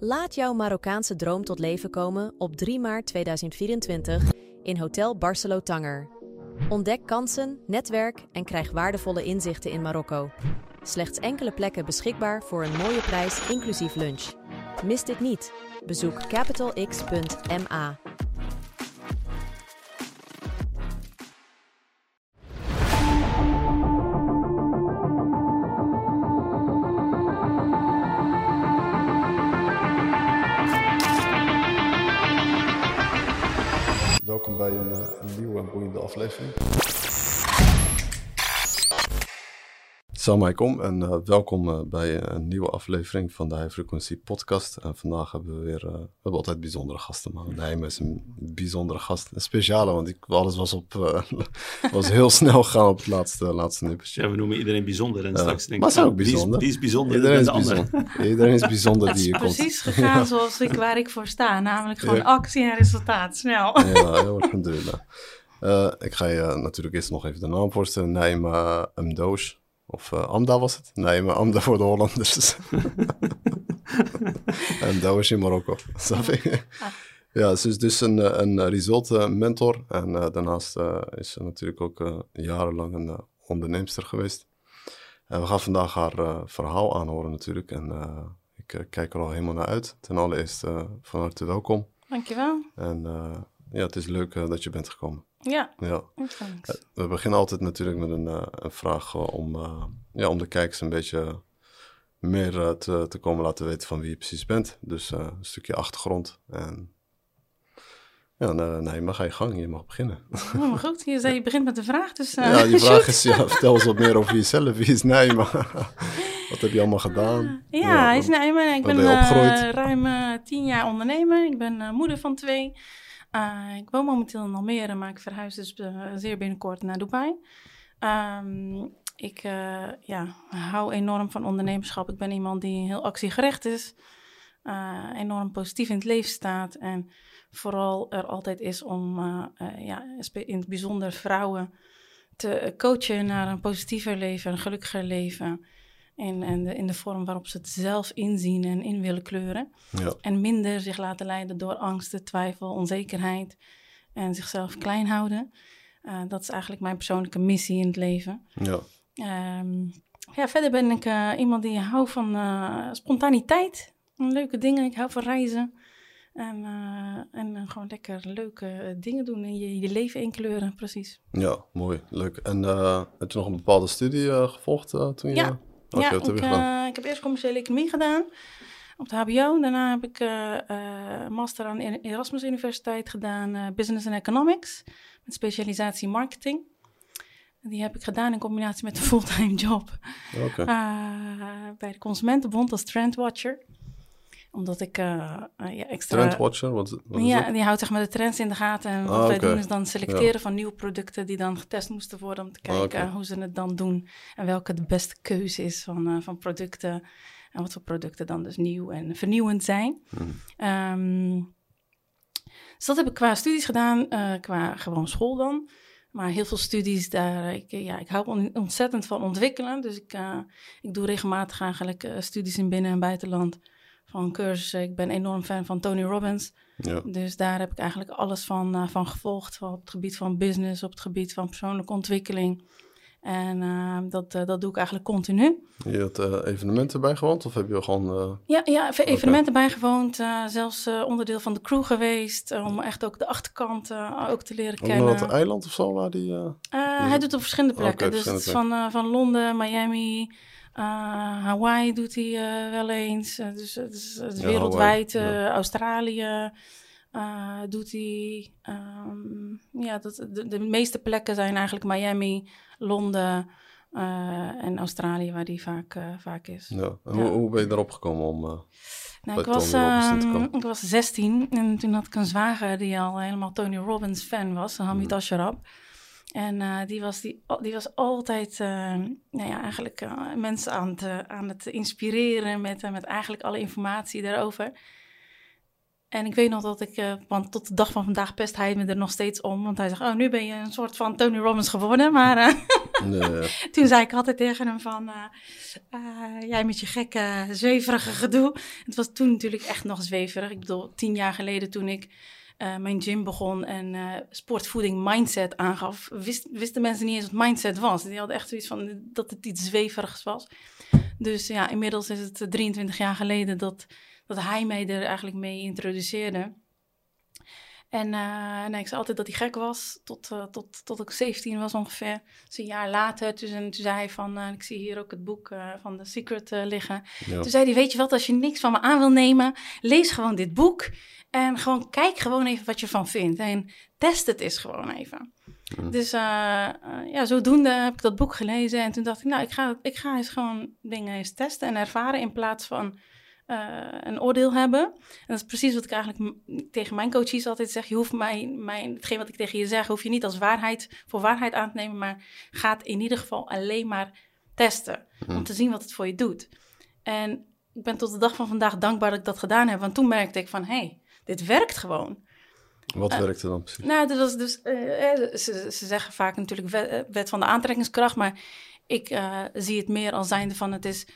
Laat jouw Marokkaanse droom tot leven komen op 3 maart 2024 in Hotel Barcelo Tanger. Ontdek kansen, netwerk en krijg waardevolle inzichten in Marokko. Slechts enkele plekken beschikbaar voor een mooie prijs inclusief lunch. Mis dit niet. Bezoek capitalx.ma. aflevering. Salam alaikum en eh, welkom eh, bij een nieuwe aflevering van de High Frequency Podcast. En vandaag hebben we weer, eh, we hebben altijd bijzondere gasten, maar Naima is een bijzondere gast. Een speciale, want ik, alles was, op, was heel snel gegaan op het laatste, laatste nippertje. Ja, we noemen iedereen bijzonder en straks denk Maar ik, ook die is- bijzonder. Die is, bijzonder Iedereen is bijzonder. Iedereen is bijzonder Het die is hier komt. precies gegaan zoals ik, waar ik voor sta. Namelijk gewoon Ja. actie en resultaat. Snel. Ja, heel alhamdulillah. Eh ik ga je natuurlijk eerst nog even de naam voorstellen. Naima Mdoos. Of eh, Amda was het? Naima Amda voor de Hollanders. Mdoos in Marokko. Snap je? Ja, ze is dus een, eh, een result eh, mentor. En eh, daarnaast eh, is ze natuurlijk ook eh, jarenlang een onderneemster geweest. En we gaan vandaag haar eh, verhaal aanhoren natuurlijk. En eh, ik eh, kijk er al helemaal naar uit. Ten allereerst eh, van harte welkom. Dankjewel. En eh, ja, het is leuk eh, dat je bent gekomen. Ja, Ja. thanks. We beginnen altijd natuurlijk met een, eh, een vraag eh, om, eh, ja, om de kijkers een beetje meer eh, te, te komen laten weten van wie je precies bent. Dus eh, een stukje achtergrond. En ja, nee, nee, maar ga je gang, je mag beginnen. Oh, maar goed, je zei je begint met de vraag, dus eh, ja, die shoot. vraag is, ja, vertel eens wat meer over jezelf. Wie is Nijma? wat heb je allemaal gedaan? Ja, hij is Naima. Ik ben eh, ruim eh, tien jaar ondernemer. Ik ben eh, moeder van twee. Eh, ik woon momenteel in Almere, maar ik verhuis dus eh, zeer binnenkort naar Dubai. Ehm, ik eh, ja, hou enorm van ondernemerschap. Ik ben iemand die heel actiegericht is. enorm positief in het leven staat. En vooral er altijd is om ja, in het bijzonder vrouwen te coachen naar een positiever leven, een gelukkiger leven. En, en de, in de vorm waarop ze het zelf inzien en in willen kleuren. Ja, En minder zich laten leiden door angsten, twijfel, onzekerheid. En zichzelf klein houden. Eh, dat is eigenlijk mijn persoonlijke missie in het leven. ja, Ehm, ja, verder ben ik eh, iemand die houdt van eh, spontaniteit. Leuke dingen. Ik hou van reizen. En, en gewoon lekker leuke dingen doen en je, je leven inkleuren, precies. ja, mooi, leuk. En heb je nog een bepaalde studie gevolgd toen je... Ja. Ja, ik, eh, ik heb eerst commerciële economie gedaan op de HBO. Daarna heb ik een master aan de Erasmus Universiteit gedaan, Business and Economics, met specialisatie marketing. Die heb ik gedaan in combinatie met een fulltime job bij de Consumentenbond als trendwatcher. Omdat ik eh, eh, ja, extra... Trendwatcher, wat, wat is ja, dat? die houdt zeg maar de trends in de gaten. En wat Ah, wij oké. doen is dan selecteren van nieuwe producten die dan getest moesten worden om te Ah, kijken hoe ze het dan doen. En welke de beste keuze is van, eh, van producten. En wat voor producten dan dus nieuw en vernieuwend zijn. Hmm. Ehm, dus dat heb ik qua studies gedaan, qua gewoon school dan. Maar heel veel studies daar, ik, ja, ik hou on- ontzettend van ontwikkelen. Dus ik, ik doe regelmatig eigenlijk studies in binnen- en buitenland van cursussen. Ik ben enorm fan van Tony Robbins. Ja, Dus daar heb ik eigenlijk alles van, eh, van gevolgd. Op het gebied van business, op het gebied van persoonlijke ontwikkeling. En eh, dat, eh, dat doe ik eigenlijk continu. je had eh, evenementen bijgewoond of heb je gewoon... Ja, ja even evenementen bijgewoond. eh, zelfs onderdeel van de crew geweest. om echt ook de achterkant ook te leren kennen. dat eiland of zo waar die... hij doet het op verschillende Oké, plekken. dus het is verschillende van, van Londen, Miami, Hawaii doet hij eh, wel eens. Eh, dus Ja, wereldwijd. Ja. eh, Australië eh, doet hij. Ehm, ja, dat, de, de meeste plekken zijn eigenlijk Miami, Londen eh, en Australië, waar die vaak, eh, vaak is. ja. En Ja. Hoe, hoe ben je erop gekomen om... eh, Nou, ik, was, ehm, ik was 16 en toen had ik een zwager die al helemaal Tony Robbins fan was, Hamid. Ashraf. En eh, die, was die, die was altijd eh, nou ja, eigenlijk eh, mensen aan het, aan het inspireren met, met eigenlijk alle informatie daarover. En ik weet nog dat ik, uh, want tot de dag van vandaag pest hij me er nog steeds om. Want hij zegt, oh, nu ben je een soort van Tony Robbins geworden. Maar uh, nee. toen zei ik altijd tegen hem van, uh, jij met je gekke, zweverige gedoe. Het was toen natuurlijk echt nog zweverig. Ik bedoel, tien jaar geleden toen ik mijn gym begon en sportvoeding mindset aangaf, wist, wisten mensen niet eens wat mindset was. Die hadden echt zoiets van dat het iets zweverigs was. Dus ja, inmiddels is het 23 jaar geleden dat dat hij mij er eigenlijk mee introduceerde. En uh, nee, ik zei altijd dat hij gek was, tot, uh, tot, tot ik 17 was ongeveer. Dus een jaar later, toen, toen zei hij van, uh, ik zie hier ook het boek van The Secret liggen. Toen zei hij, weet je wat, als je niks van me aan wil nemen, lees gewoon dit boek. En gewoon kijk gewoon even wat je van vindt. En test het eens gewoon even. Dus ja, zodoende heb ik dat boek gelezen. En toen dacht ik, nou, ik ga, ik ga eens gewoon dingen eens testen en ervaren in plaats van uh, een oordeel hebben. En dat is precies wat ik eigenlijk tegen mijn coaches altijd zeg. Je hoeft mijn, mijn, hetgeen wat ik tegen je zeg, hoef je niet als waarheid voor waarheid aan te nemen, maar gaat in ieder geval alleen maar testen. Om te zien wat het voor je doet. En ik ben tot de dag van vandaag dankbaar dat ik dat gedaan heb. Want toen merkte ik van, hé, hey, dit werkt gewoon. Wat uh, werkte dan precies? Nou, dat was dus, uh, ze, ze, zeggen vaak natuurlijk wet, wet, van de aantrekkingskracht, maar ik zie het meer als zijnde van het is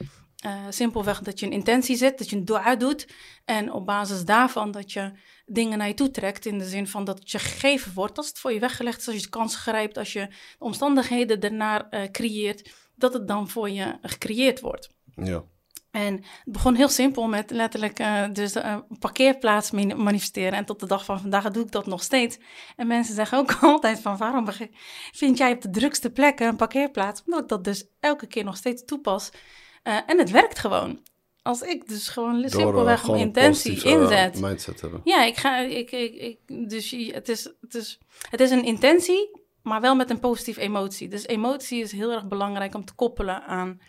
uh, simpelweg dat je een intentie zet, dat je een dua doet. En op basis daarvan dat je dingen naar je toe trekt. In de zin van dat het je gegeven wordt. Als het voor je weggelegd is, als je de kans grijpt, als je de omstandigheden ernaar uh, creëert. Dat het dan voor je gecreëerd wordt. Ja. En het begon heel simpel met letterlijk uh, dus een parkeerplaats manifesteren. En tot de dag van vandaag doe ik dat nog steeds. En mensen zeggen ook altijd van waarom vind jij op de drukste plekken een parkeerplaats? Omdat ik dat dus elke keer nog steeds toepas. Uh, en het werkt gewoon. Als ik dus gewoon Door, simpelweg een intentie inzet. mindset hebben. Ja, ik ga. Ik, ik, ik, dus het is, het, is, het is een intentie, maar wel met een positieve emotie. Dus emotie is heel erg belangrijk om te koppelen aan,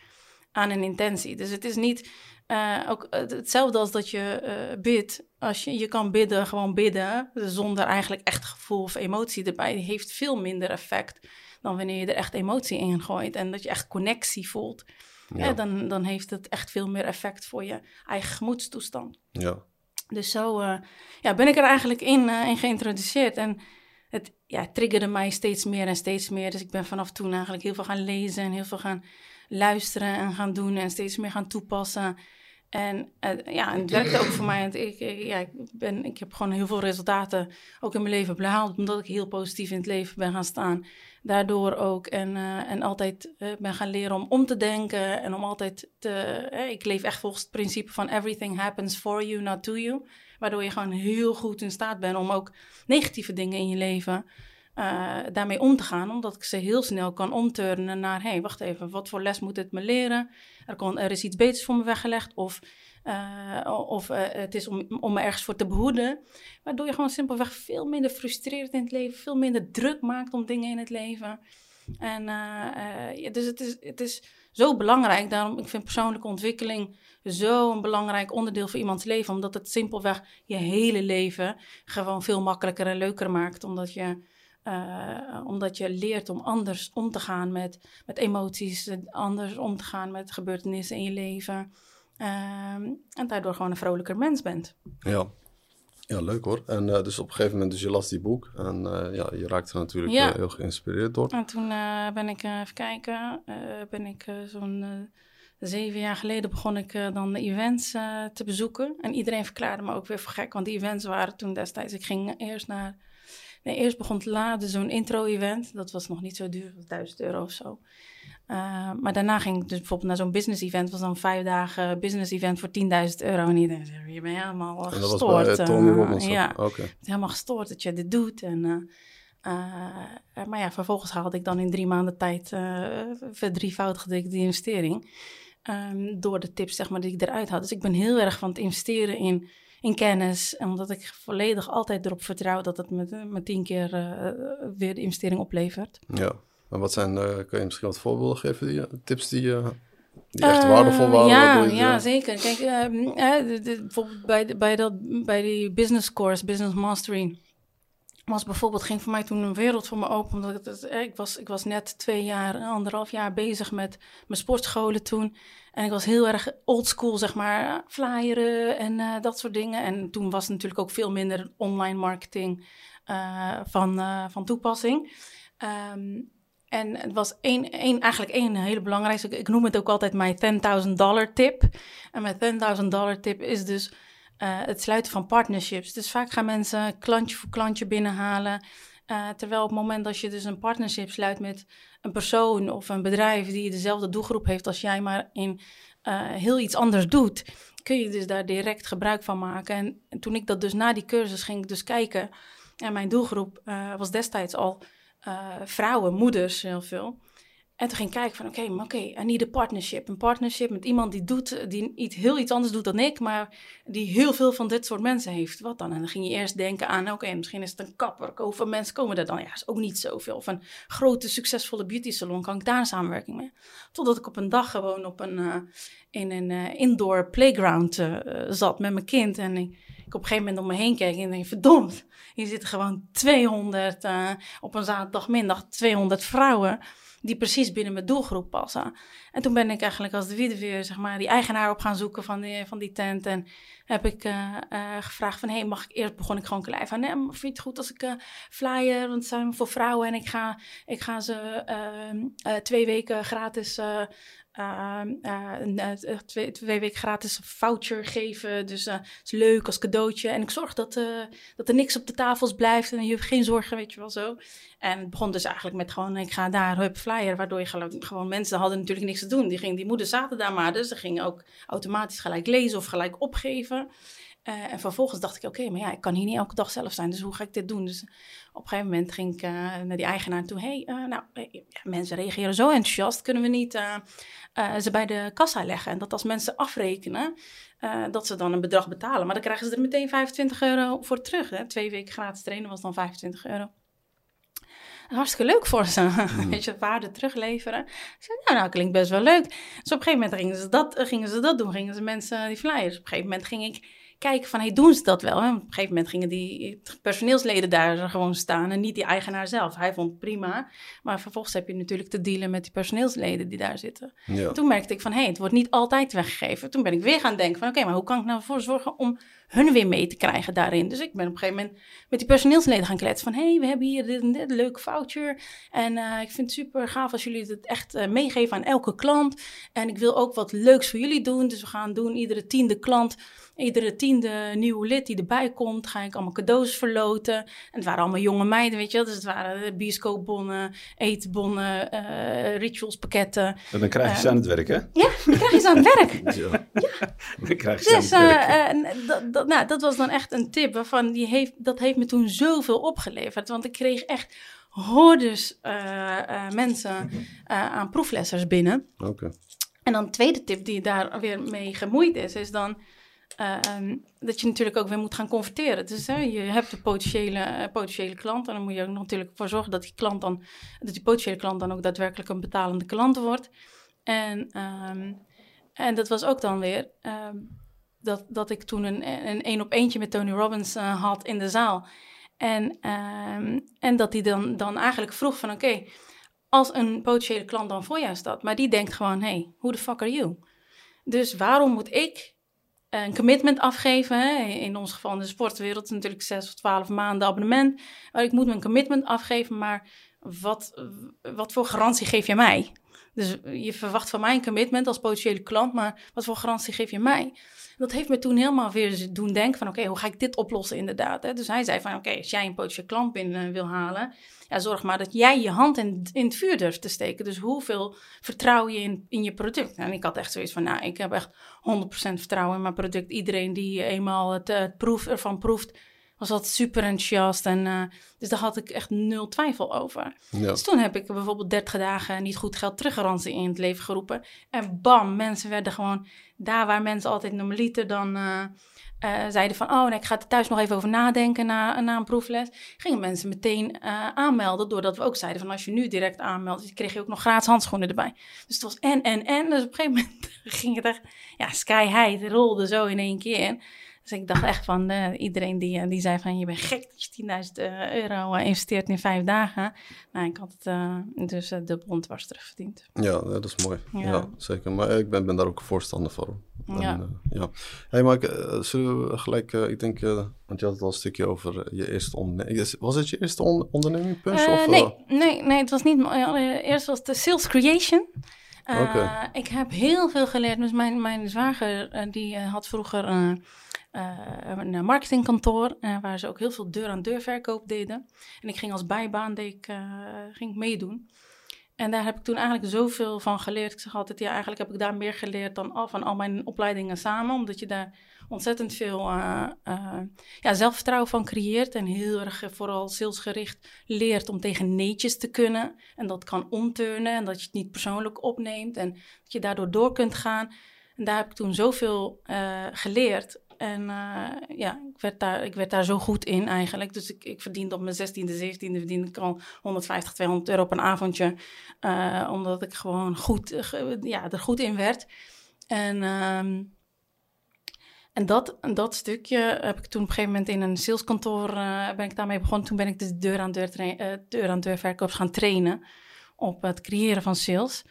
aan een intentie. Dus het is niet uh, ook hetzelfde als dat je uh, bidt. Als je, je kan bidden, gewoon bidden, zonder eigenlijk echt gevoel of emotie erbij. Die heeft veel minder effect dan wanneer je er echt emotie in gooit en dat je echt connectie voelt. Ja. dan, dan heeft het echt veel meer effect voor je eigen gemoedstoestand. Ja. Dus zo uh, ja, ben ik er eigenlijk in, uh, in geïntroduceerd. En het ja, triggerde mij steeds meer en steeds meer. Dus ik ben vanaf toen eigenlijk heel veel gaan lezen en heel veel gaan luisteren en gaan doen en steeds meer gaan toepassen. En uh, ja, het werkte ook voor mij. Ik, ik, ja, ik, ben, ik heb gewoon heel veel resultaten ook in mijn leven behaald, omdat ik heel positief in het leven ben gaan staan. Daardoor ook. En, uh, en altijd uh, ben gaan leren om om te denken en om altijd te. ik leef echt volgens het principe van everything happens for you, not to you. Waardoor je gewoon heel goed in staat bent om ook negatieve dingen in je leven daarmee om te gaan, omdat ik ze heel snel kan omturnen naar: hé, hey, wacht even, wat voor les moet het me leren? Er, kon, er is iets beters voor me weggelegd, of, uh, of uh, het is om, om me ergens voor te behoeden. Waardoor je gewoon simpelweg veel minder frustreert in het leven, veel minder druk maakt om dingen in het leven. En dus het is, het is zo belangrijk. Daarom, ik vind persoonlijke ontwikkeling zo'n belangrijk onderdeel voor iemands leven, omdat het simpelweg je hele leven gewoon veel makkelijker en leuker maakt, omdat je omdat je leert om anders om te gaan met, met emoties, anders om te gaan met gebeurtenissen in je leven. Uh, en daardoor gewoon een vrolijker mens bent. Ja, ja leuk hoor. En uh, dus op een gegeven moment, dus je las die boek en uh, ja, je raakte er natuurlijk ja. heel geïnspireerd door. En toen ben ik, even kijken, ben ik zo'n zeven jaar geleden begon ik dan de events te bezoeken. En iedereen verklaarde me ook weer voor gek, want die events waren toen destijds, ik ging eerst naar Nee, eerst begon het laden zo'n intro-event. Dat was nog niet zo duur, 1000 euro of zo. Uh, maar daarna ging ik dus bijvoorbeeld naar zo'n business-event. was dan vijf dagen business-event voor 10.000 euro. En iedereen zei, je bent helemaal gestoord. En dat was bij, uh, Tony Robbins? ja, okay. het is helemaal gestoord dat je dit doet. En, uh, maar ja, vervolgens haalde ik dan in drie maanden tijd verdrievoudigd die investering. Um, door de tips zeg maar, die ik eruit had. Dus ik ben heel erg van het investeren in in kennis. En omdat ik volledig altijd erop vertrouw dat het met, met tien keer uh, weer de investering oplevert. Ja, en wat zijn, uh, kan je misschien wat voorbeelden geven, die tips die, uh, die echt waardevol waren? Ja, ja zeker. Kijk, ehm, de, de, bijvoorbeeld bij, de, bij, dat, bij die business course, business mastery, was bijvoorbeeld, ging voor mij toen een wereld voor me open. Omdat ik, het, ik, was, ik was net twee jaar, anderhalf jaar bezig met mijn sportscholen toen. En ik was heel erg oldschool, zeg maar, flyeren en uh, dat soort dingen. En toen was natuurlijk ook veel minder online marketing uh, van, uh, van toepassing. Um, en het was één, één, eigenlijk één hele belangrijke, ik noem het ook altijd mijn 10.000 dollar tip. En mijn 10.000 dollar tip is dus uh, het sluiten van partnerships. Dus vaak gaan mensen klantje voor klantje binnenhalen. Uh, terwijl op het moment dat je dus een partnership sluit met een persoon of een bedrijf die dezelfde doelgroep heeft als jij, maar in uh, heel iets anders doet, kun je dus daar direct gebruik van maken. En, en toen ik dat dus na die cursus ging dus kijken, en mijn doelgroep was destijds al uh, vrouwen, moeders, heel veel. En toen ging ik kijken van, oké, maar oké, okay, I need a partnership. Een partnership met iemand die doet, die iets, heel iets anders doet dan ik, maar die heel veel van dit soort mensen heeft. Wat dan? En dan ging je eerst denken aan, oké, misschien is het een kapper. Hoeveel mensen komen er dan? Ja, is ook niet zoveel. Of een grote, succesvolle beauty salon, kan ik daar een samenwerking mee? Totdat ik op een dag gewoon op een, uh, in een uh, indoor playground zat met mijn kind. En ik op een gegeven moment om me heen keek en denk, verdomd, hier zitten gewoon 200, uh, op een zaterdagmiddag 200 vrouwen die precies binnen mijn doelgroep passen. En toen ben ik eigenlijk als de wiede weer, zeg maar, die eigenaar op gaan zoeken van die, van die tent. En heb ik uh, uh, gevraagd van, hé, hey, mag ik eerst begon ik gewoon klein van, nee, vind je het goed als ik uh, flyer, want het zijn voor vrouwen en ik ga, ik ga ze ehm, twee weken gratis uh, uh, twee, twee weken gratis voucher geven. Dus dat is leuk als cadeautje. En ik zorg dat, dat er niks op de tafels blijft en je hebt geen zorgen, weet je wel zo. En het begon dus eigenlijk met gewoon, ik ga daar, hup, flyer. Waardoor je gewoon, mensen hadden natuurlijk niks te doen. Die, ging, die moeders zaten daar maar, dus ze gingen ook automatisch gelijk lezen of gelijk opgeven. En vervolgens dacht ik, oké, maar ja, ik kan hier niet elke dag zelf zijn, dus hoe ga ik dit doen? Dus op een gegeven moment ging ik uh, naar die eigenaar toe. hey, uh, nou, ja, mensen reageren zo enthousiast, kunnen we niet ze bij de kassa leggen? En dat als mensen afrekenen, dat ze dan een bedrag betalen. Maar dan krijgen ze er meteen 25 euro voor terug. Hè? Twee weken gratis trainen was dan 25 euro hartstikke leuk voor ze. Mm. Weet je, waarde terugleveren. Ik zei, nou, nou, klinkt best wel leuk. Dus op een gegeven moment gingen ze dat, gingen ze dat doen. Gingen ze mensen die flyers. Op een gegeven moment ging ik kijken van, hey, doen ze dat wel? En op een gegeven moment gingen die personeelsleden daar gewoon staan en niet die eigenaar zelf. Hij vond het prima, maar vervolgens heb je natuurlijk te dealen met die personeelsleden die daar zitten. Ja. Toen merkte ik van, hé, hey, het wordt niet altijd weggegeven. Toen ben ik weer gaan denken van, oké, maar hoe kan ik nou voor zorgen om hun weer mee te krijgen daarin? Dus ik ben op een gegeven moment met die personeelsleden gaan kletsen van, hé, hey, we hebben hier dit en dit, leuk voucher. En uh, ik vind het super gaaf als jullie het echt uh, meegeven aan elke klant. En ik wil ook wat leuks voor jullie doen, dus we gaan doen iedere tiende klant Iedere tiende nieuwe lid die erbij komt, ga ik allemaal cadeaus verloten. En het waren allemaal jonge meiden, weet je wel. Dus het waren bioscoopbonnen, eetbonnen, uh, ritualspakketten. En dan krijg je ze aan het werk, hè? Ja, dan krijg je ze aan het werk. ja. Dan krijg je dus, ze aan het werk. Dat, nou, dat was dan echt een tip waarvan die heeft, dat heeft me toen zoveel opgeleverd. Want ik kreeg echt hordes uh, mensen aan proeflessers binnen. Oké. Okay. En dan de tweede tip die daar weer mee gemoeid is, is dan uh, dat je natuurlijk ook weer moet gaan converteren. Dus hè, je hebt de potentiële, potentiële klant en dan moet je ook natuurlijk voor zorgen dat die klant dan, dat die potentiële klant dan ook daadwerkelijk een betalende klant wordt. En, um, en dat was ook dan weer um, dat, dat ik toen een, een één op eentje met Tony Robbins uh, had in de zaal. En, um, en dat hij dan, dan eigenlijk vroeg van oké, als een potentiële klant dan voor jou staat, maar die denkt gewoon, hey, who the fuck are you? Dus waarom moet ik een commitment afgeven. Hè? In ons geval in de sportwereld natuurlijk zes of twaalf maanden abonnement. Maar ik moet mijn commitment afgeven, maar wat, wat voor garantie geef je mij? Dus je verwacht van mij een commitment als potentiële klant, maar wat voor garantie geef je mij? Dat heeft me toen helemaal weer doen denken van, oké, hoe ga ik dit oplossen inderdaad? Hè? Dus hij zei van, oké, als jij een potentiële klant binnen wil halen, ja, zorg maar dat jij je hand in, in het vuur durft te steken. Dus hoeveel vertrouw je in, in je product? En ik had echt zoiets van, nou, ik heb echt 100% vertrouwen in mijn product. Iedereen die eenmaal het, het proef ervan proeft, was altijd super enthousiast. En, uh, dus daar had ik echt nul twijfel over. Ja. Dus toen heb ik bijvoorbeeld 30 dagen niet goed geld teruggarantie in het leven geroepen. En bam, mensen werden gewoon daar waar mensen altijd normaliter dan... Uh, uh, zeiden van, oh, nee, ik ga er thuis nog even over nadenken na, na een proefles. Gingen mensen meteen aanmelden, doordat we ook zeiden van, als je nu direct aanmeldt, kreeg je ook nog gratis handschoenen erbij. Dus het was en, en, en. Dus op een gegeven moment ging het echt, ja, sky high, het rolde zo in één keer. Dus ik dacht echt van uh, iedereen die, uh, die zei van je bent gek dat je 10.000 uh, euro investeert in vijf dagen. Nou, ik had het dus de bond was terugverdiend. Ja, dat is mooi. Ja, ja zeker. Maar ik ben, ben daar ook voorstander van. Ja. En, ja. Hey, maar zullen we gelijk, ik denk, want je had het al een stukje over je eerste onderneming. Was het je eerste on onderneming, Punch? of, nee, nee, nee, het was niet. Eerst was de Sales Creation. Uh, Ik heb heel veel geleerd. Dus mijn, mijn zwager die had vroeger een marketingkantoor uh, waar ze ook heel veel deur-aan-deur verkoop deden. En ik ging als bijbaan deed ik, ging ik meedoen. En daar heb ik toen eigenlijk zoveel van geleerd. Ik zeg altijd, ja, eigenlijk heb ik daar meer geleerd dan al van al mijn opleidingen samen. Omdat je daar ontzettend veel ja, zelfvertrouwen van creëert. En heel erg vooral salesgericht leert om tegen neetjes te kunnen. En dat kan omturnen en dat je het niet persoonlijk opneemt. En dat je daardoor door kunt gaan. En daar heb ik toen zoveel geleerd. En uh, ja, ik werd, daar, ik werd daar zo goed in eigenlijk. Dus ik, ik verdiende op mijn 16e, 17e verdiende ik al 150, 200 euro op een avondje. Uh, omdat ik gewoon goed, uh, ja, er goed in werd. En, um, en dat, dat stukje heb ik toen op een gegeven moment in een saleskantoor ben ik daarmee begonnen. Toen ben ik de deur aan deur, deur, aan deur verkoops gaan trainen op het creëren van sales.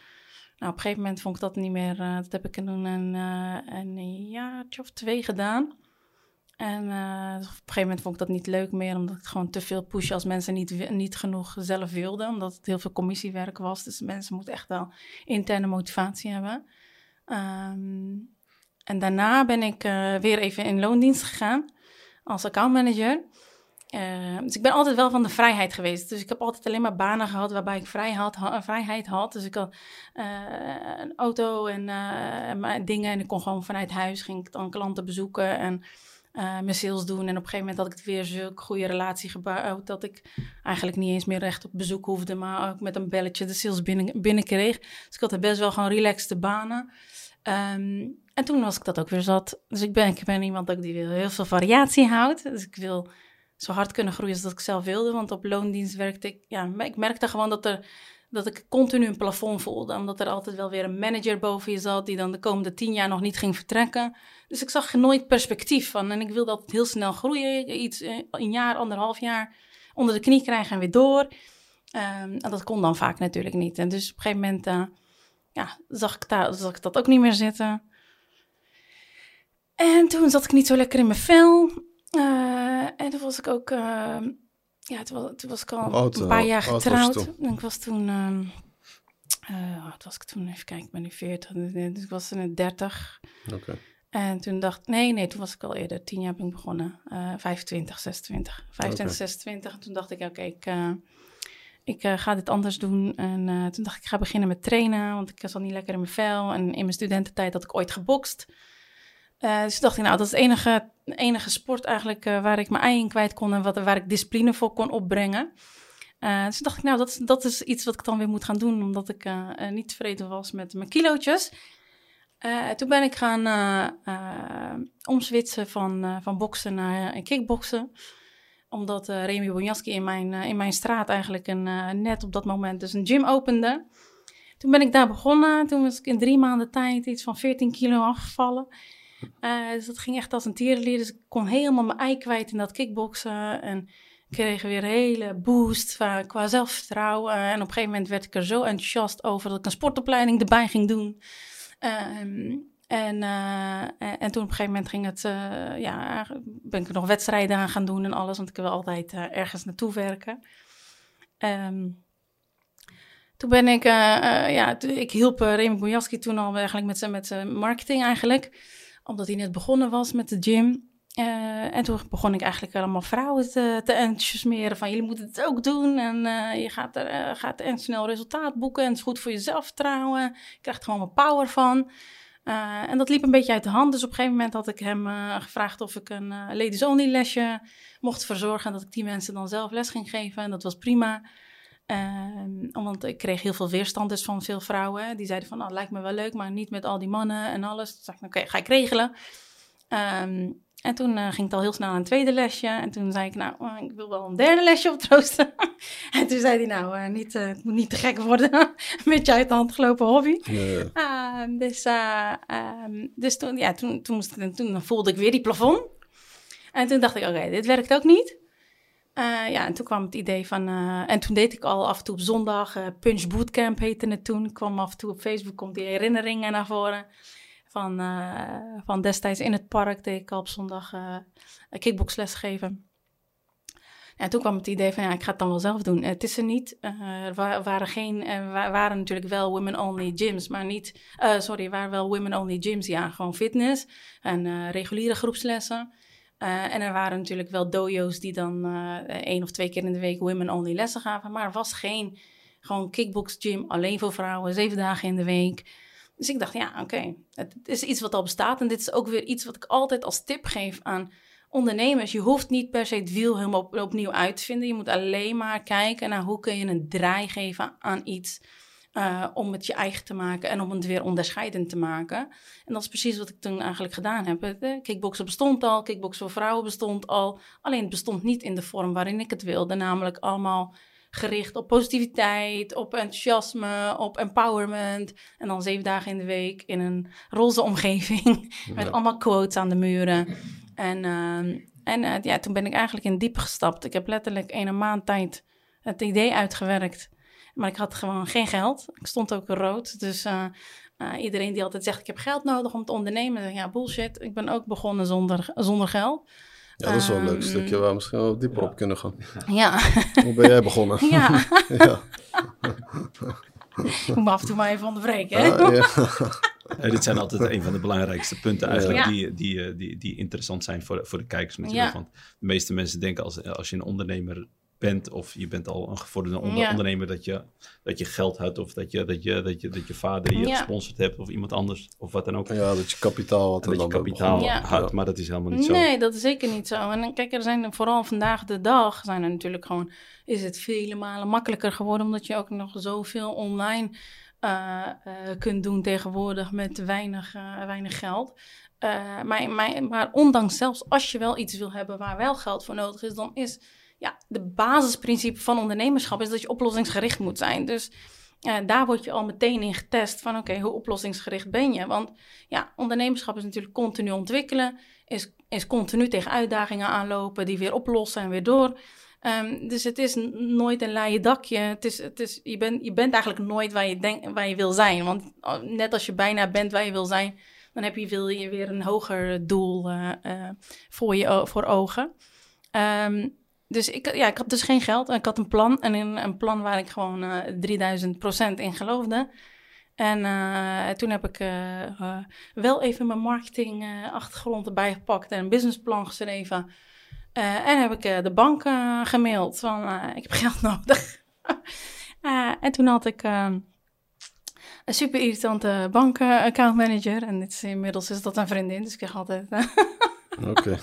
Nou, op een gegeven moment vond ik dat niet meer. Uh, dat heb ik toen een, uh, een jaartje of twee gedaan. En uh, op een gegeven moment vond ik dat niet leuk meer, omdat ik gewoon te veel pushen als mensen niet, niet genoeg zelf wilden, omdat het heel veel commissiewerk was. Dus mensen moeten echt wel interne motivatie hebben. Um, en daarna ben ik weer even in loondienst gegaan als accountmanager. Uh, dus ik ben altijd wel van de vrijheid geweest. Dus ik heb altijd alleen maar banen gehad waarbij ik vrij had, ha, vrijheid had. Dus ik had uh, een auto en uh, dingen. En ik kon gewoon vanuit huis, ging ik dan klanten bezoeken en mijn sales doen. En op een gegeven moment had ik het weer zo'n goede relatie gebouwd... dat ik eigenlijk niet eens meer recht op bezoek hoefde... maar ook met een belletje de sales binnen, binnenkreeg. Dus ik had best wel gewoon relaxte banen. Um, en toen was ik dat ook weer zat. Dus ik ben, ik ben iemand die heel veel variatie houdt. Dus ik wil zo hard kunnen groeien als dat ik zelf wilde. Want op loondienst werkte ik, ja, ik merkte gewoon dat, er, dat ik continu een plafond voelde. Omdat er altijd wel weer een manager boven je zat die dan de komende tien jaar nog niet ging vertrekken. Dus ik zag nooit perspectief van. En ik wilde altijd heel snel groeien, iets eh, een jaar, anderhalf jaar onder de knie krijgen en weer door. Um, en dat kon dan vaak natuurlijk niet. En dus op een gegeven moment uh, ja, zag, ik daar, zag ik dat ook niet meer zitten. En toen zat ik niet zo lekker in mijn vel. Uh, en toen was ik ook, uh, ja, toen was, toen was ik al een paar jaar getrouwd. ik was toen, uh, wat was ik toen? Even kijken, ik ben nu 40, dus ik was in 30. Oké. En toen dacht nee, nee, toen was ik al eerder, tien jaar ben ik begonnen, 25, 26. 25, 26. En toen dacht ik, oké, okay, ik, ik ga dit anders doen. En toen dacht ik, ik ga beginnen met trainen, want ik zat niet lekker in mijn vel. En in mijn studententijd had ik ooit gebokst. Uh, dus dacht ik, nou, dat is het enige, enige sport eigenlijk uh, waar ik mijn ei in kwijt kon en wat, waar ik discipline voor kon opbrengen. Uh, dus dacht ik, nou, dat, dat is iets wat ik dan weer moet gaan doen, omdat ik niet tevreden was met mijn kilootjes. toen ben ik gaan omswitsen van, van boksen naar kickboksen omdat Remy Bonjaski in mijn, in mijn straat eigenlijk een, net op dat moment dus een gym opende. Toen ben ik daar begonnen. Toen was ik in drie maanden tijd iets van 14 kilo afgevallen. Uh, dus dat ging echt als een tierenlier. Dus ik kon helemaal mijn ei kwijt in dat kickboksen. En kreeg weer een hele boost qua zelfvertrouwen. En op een gegeven moment werd ik er zo enthousiast over dat ik een sportopleiding erbij ging doen. Uh, en, uh, en toen op een gegeven moment ging het, uh, ja, ben ik nog wedstrijden aan gaan doen en alles, want ik wil altijd ergens naartoe werken. Um, toen ben ik, ja, ik hielp Remy Bojaski toen al eigenlijk met zijn, met zijn marketing eigenlijk omdat hij net begonnen was met de gym. Uh, en toen begon ik eigenlijk allemaal vrouwen te, te enthousiasmeren van jullie moeten het ook doen en uh, je gaat er uh, gaat en snel resultaat boeken en het is goed voor je zelfvertrouwen. Je krijgt gewoon wat power van. en dat liep een beetje uit de hand. Dus op een gegeven moment had ik hem gevraagd of ik een ladies only lesje mocht verzorgen. En dat ik die mensen dan zelf les ging geven. En dat was prima. Um, want ik kreeg heel veel weerstand dus van veel vrouwen. Die zeiden van, nou, lijkt me wel leuk, maar niet met al die mannen en alles. Toen zei ik, oké, ga ik regelen. Um, en toen uh, ging het al heel snel aan een tweede lesje. En toen zei ik, nou, uh, ik wil wel een derde lesje optroosten. en toen zei hij, nou, uh, niet, het moet niet te gek worden. een beetje uit de hand gelopen hobby. Ja. dus, um, dus toen, ja, toen, toen, moest ik, toen voelde ik weer die plafond. En toen dacht ik, oké, dit werkt ook niet. Uh, ja, en toen kwam het idee van... Uh, en toen deed ik al af en toe op zondag... Uh, Punch Bootcamp heette het toen. Kwam af en toe op Facebook, komt die herinneringen naar voren. Van, van destijds in het park deed ik al op zondag kickboxles geven. En toen kwam het idee van, ja, ik ga het dan wel zelf doen. Het is er niet. er waren, geen, er waren natuurlijk wel women-only gyms, maar niet... sorry, er waren wel women-only gyms, ja, gewoon fitness en reguliere groepslessen. Uh, en er waren natuurlijk wel dojo's die dan uh, één of twee keer in de week women-only lessen gaven. Maar er was geen gewoon kickbox gym alleen voor vrouwen, zeven dagen in de week. Dus ik dacht, ja, oké, het is iets wat al bestaat. En dit is ook weer iets wat ik altijd als tip geef aan ondernemers. Je hoeft niet per se het wiel helemaal opnieuw uit te vinden. Je moet alleen maar kijken naar hoe kun je een draai geven aan iets uh, om het je eigen te maken en om het weer onderscheidend te maken. En dat is precies wat ik toen eigenlijk gedaan heb. Kickboksen bestond al, kickboksen voor vrouwen bestond al. Alleen het bestond niet in de vorm waarin ik het wilde. Namelijk allemaal gericht op positiviteit, op enthousiasme, op empowerment. En dan zeven dagen in de week in een roze omgeving. Met allemaal quotes aan de muren. En, uh, en uh, ja, toen ben ik eigenlijk in diep gestapt. Ik heb letterlijk een maand tijd het idee uitgewerkt. Maar ik had gewoon geen geld. Ik stond ook rood. Dus uh, uh, iedereen die altijd zegt: Ik heb geld nodig om te ondernemen. Ja, bullshit. Ik ben ook begonnen zonder, zonder geld. Ja, dat is wel een leuk ehm, stukje waar we misschien wel dieper op kunnen gaan. Ja. Hoe ben jij begonnen? Ja. ja. ik moet af en toe maar even onderbreken. Hè? Ah, ja. ja. dit zijn altijd een van de belangrijkste punten eigenlijk die, die, eh, die, die interessant zijn voor, voor de kijkers natuurlijk. Want de meeste mensen denken als, als je een ondernemer bent of je bent al een gevorderde ondernemer dat je, dat je geld hebt of dat je, dat je, dat je, dat je vader je gesponsord hebt of iemand anders of wat dan ook. Ja, dat je kapitaal had. Dat je kapitaal had, maar dat is helemaal niet zo. Nee, dat is zeker niet zo. En kijk, er zijn vooral vandaag de dag zijn er natuurlijk gewoon, is het vele malen makkelijker geworden omdat je ook nog zoveel online uh, uh, kunt doen tegenwoordig met weinig, uh, weinig geld. maar, maar, maar ondanks zelfs als je wel iets wil hebben waar wel geld voor nodig is, dan is ja, de basisprincipe van ondernemerschap is dat je oplossingsgericht moet zijn. Dus uh, daar word je al meteen in getest van oké, hoe oplossingsgericht ben je? Want ja, ondernemerschap is natuurlijk continu ontwikkelen, is, is continu tegen uitdagingen aanlopen, die weer oplossen en weer door. Um, dus het is nooit een laaie dakje. Het is, het is, je, bent, je bent eigenlijk nooit waar je, denk, waar je wil zijn. Want oh, net als je bijna bent waar je wil zijn, dan heb je, wil je weer een hoger doel uh, uh, voor, je, voor ogen. Um, dus ik, ja, ik had dus geen geld. Ik had een plan. En een, een plan waar ik gewoon uh, eh, 3000% in geloofde. En uh, toen heb ik uh, wel even mijn marketing achtergrond erbij gepakt en een businessplan geschreven. en heb ik de bank gemaild van ik heb geld nodig. en toen had ik een super irritante bankaccountmanager. En dit is, inmiddels is dat een vriendin, dus ik zeg altijd... Oké.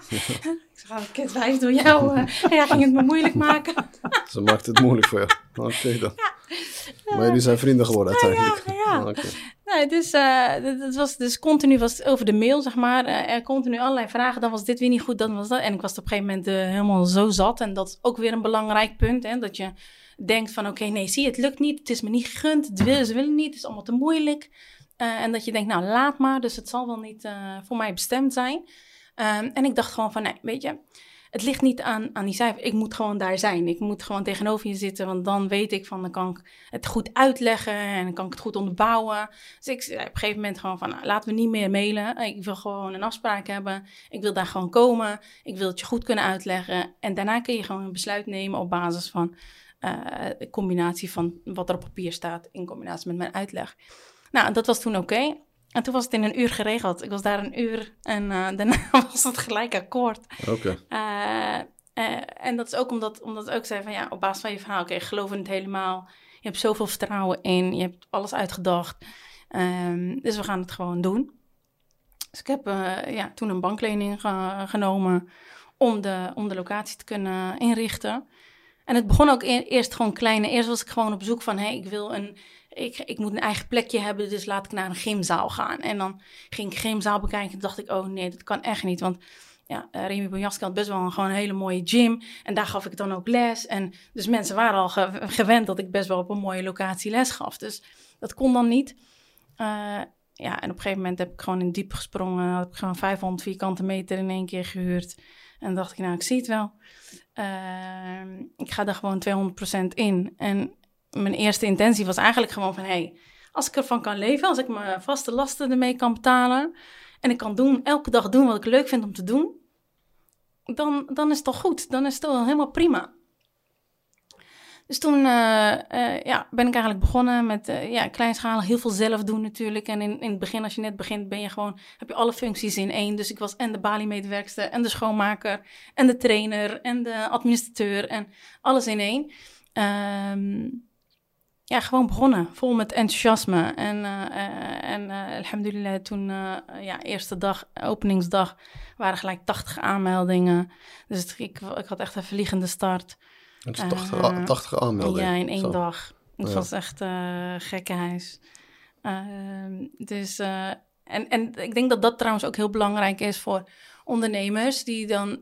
ik zeg, kind wijs door jou. Uh, ja, ging het me moeilijk maken. Ze maakt het moeilijk voor jou. Oké dan. Maar jullie zijn vrienden geworden uiteindelijk. Ja, ja. Okay. nee, dus, uh, het was dus continu was over de mail, zeg maar. Uh, er continu allerlei vragen. Dan was dit weer niet goed, dan was dat. En ik was op een gegeven moment helemaal zo zat. En dat is ook weer een belangrijk punt. Hè, dat je denkt van, oké, nee, zie het lukt niet. Het is me niet gegund. Het ze willen niet. Het is allemaal te moeilijk. Uh, en dat je denkt, nou laat maar, dus het zal wel niet uh, voor mij bestemd zijn. Um, en ik dacht gewoon van, nee, weet je, het ligt niet aan, aan die cijfer. Ik moet gewoon daar zijn. Ik moet gewoon tegenover je zitten, want dan weet ik van, dan kan ik het goed uitleggen en dan kan ik het goed onderbouwen. Dus ik zei op een gegeven moment gewoon van, nou, laten we niet meer mailen. Ik wil gewoon een afspraak hebben. Ik wil daar gewoon komen. Ik wil het je goed kunnen uitleggen. En daarna kun je gewoon een besluit nemen op basis van uh, combinatie van wat er op papier staat in combinatie met mijn uitleg. Nou, dat was toen oké. En toen was het in een uur geregeld. Ik was daar een uur en uh, daarna was het gelijk akkoord. Oké. Uh, uh, en dat is ook omdat, omdat ik ook zei van ja, op basis van je verhaal, oké, okay, geloof in het helemaal. Je hebt zoveel vertrouwen in, je hebt alles uitgedacht. Um, dus we gaan het gewoon doen. Dus ik heb ja, toen een banklening ge genomen om de, om de locatie te kunnen inrichten. En het begon ook e eerst gewoon klein. Eerst was ik gewoon op zoek van, hé, hey, ik wil een ik, ik moet een eigen plekje hebben, dus laat ik naar een gymzaal gaan. En dan ging ik gymzaal bekijken en dacht ik, oh nee, dat kan echt niet. Want ja, uh, Remy Bonjaski had best wel een, gewoon een hele mooie gym. En daar gaf ik dan ook les. En dus mensen waren al gewend dat ik best wel op een mooie locatie les gaf. Dus dat kon dan niet. Uh, ja, en op een gegeven moment heb ik gewoon in diep gesprongen. Heb ik gewoon 500 vierkante meter in één keer gehuurd. En dacht ik, nou, ik zie het wel. Ehm, ik ga er gewoon 200% in. En mijn eerste intentie was eigenlijk gewoon van... hey, als ik ervan kan leven, als ik mijn vaste lasten ermee kan betalen... en ik kan doen, elke dag doen wat ik leuk vind om te doen... dan, dan is het toch goed. Dan is het toch helemaal prima. Dus toen uh, uh, ja, ben ik eigenlijk begonnen met uh, ja, kleinschalig heel veel zelf doen natuurlijk. En in, in het begin, als je net begint, ben je gewoon, heb je alle functies in één. Dus ik was en de Bali-medewerkster en de schoonmaker en de trainer en de administrateur en alles in één. Um, ja, gewoon begonnen, vol met enthousiasme. En, en alhamdulillah, toen, ja, eerste dag, openingsdag, waren gelijk 80 aanmeldingen. Dus ik, ik had echt een vliegende start. Het is 80, 80 eh, aanmeldingen. Ja, in één dag. Het was echt uh, gekkenhuis. Uh, dus, uh, en, en ik denk dat dat trouwens ook heel belangrijk is voor ondernemers die dan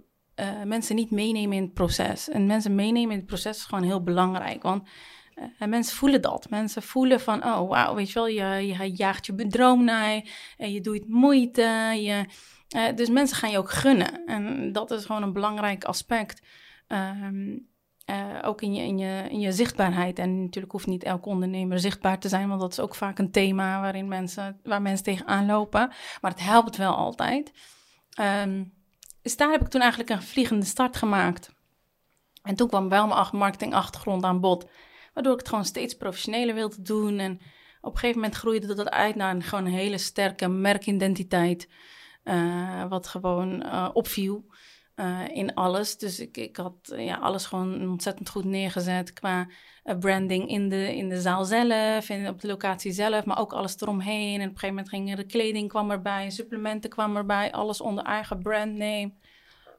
mensen niet meenemen in het proces. En mensen meenemen in het proces is gewoon heel belangrijk. Want en mensen voelen dat. Mensen voelen van, oh wauw, weet je wel, je, je jaagt je droom naar, en je doet moeite. Je, dus mensen gaan je ook gunnen. En dat is gewoon een belangrijk aspect. Um, uh, ook in je, in, je, in je zichtbaarheid. En natuurlijk hoeft niet elke ondernemer zichtbaar te zijn, want dat is ook vaak een thema waarin mensen, waar mensen tegenaan lopen. Maar het helpt wel altijd. Um, dus daar heb ik toen eigenlijk een vliegende start gemaakt. En toen kwam wel mijn marketingachtergrond aan bod, waardoor ik het gewoon steeds professioneler wilde doen. En op een gegeven moment groeide dat uit naar een, gewoon een hele sterke merkidentiteit, uh, wat gewoon uh, opviel. Uh, in alles. Dus ik, ik had ja, alles gewoon ontzettend goed neergezet qua branding in de, in de zaal zelf en op de locatie zelf, maar ook alles eromheen. En op een gegeven moment ging de kleding kwam erbij, supplementen kwam erbij, alles onder eigen brandname.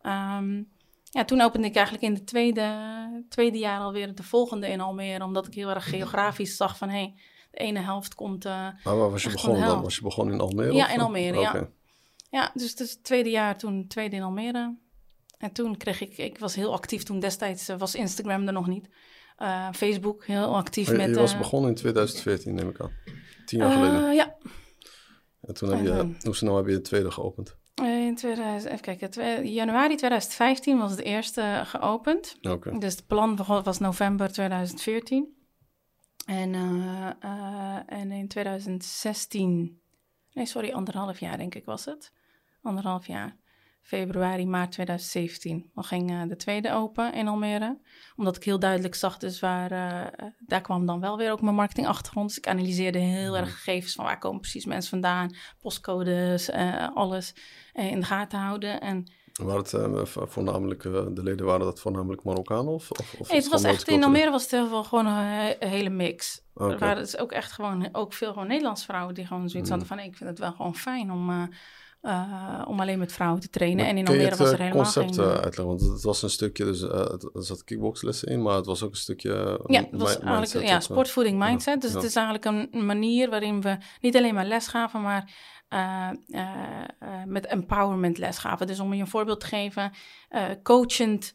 Um, ja, toen opende ik eigenlijk in het tweede, tweede jaar alweer de volgende in Almere, omdat ik heel erg geografisch zag van hé, hey, de ene helft komt. maar waar was je begonnen dan? Was je begonnen in Almere? Ja, in Almere, okay. ja. Ja, dus het, het tweede jaar toen, tweede in Almere. En toen kreeg ik, ik was heel actief toen destijds, uh, was Instagram er nog niet. Uh, Facebook, heel actief je, met... Je was begonnen in 2014, neem ik aan. Tien jaar geleden. Ja. En toen heb je, hoe snel heb je de tweede geopend? In 2000, even kijken, twee, januari 2015 was het eerste geopend. Okay. Dus het plan was november 2014. En, en in 2016, nee sorry, anderhalf jaar denk ik was het. Anderhalf jaar februari, maart 2017. Dan ging uh, de tweede open in Almere. Omdat ik heel duidelijk zag dus waar... Uh, daar kwam dan wel weer ook mijn marketingachtergrond. Dus ik analyseerde heel erg gegevens van waar komen precies mensen vandaan. Postcodes, uh, alles in de gaten houden. En... Waren het voornamelijk, de leden waren dat voornamelijk Marokkanen? Of, of, of nee, het was echt, in Almere was het heel veel gewoon een, hele mix. Okay. Er waren dus ook echt gewoon, ook veel gewoon Nederlandse vrouwen die gewoon zoiets mm. hadden van... ik vind het wel gewoon fijn om uh, om alleen met vrouwen te trainen. Maar en in Almere was er helemaal concept geen... uitleggen? Want het was een stukje, dus uh, er zat kickboxlessen in, maar het was ook een stukje Ja, het was eigenlijk ja, sportvoeding mindset. Dus ja. het is eigenlijk een manier waarin we niet alleen maar les gaven, maar uh, met empowerment les gaven. Dus om je een voorbeeld te geven, coachend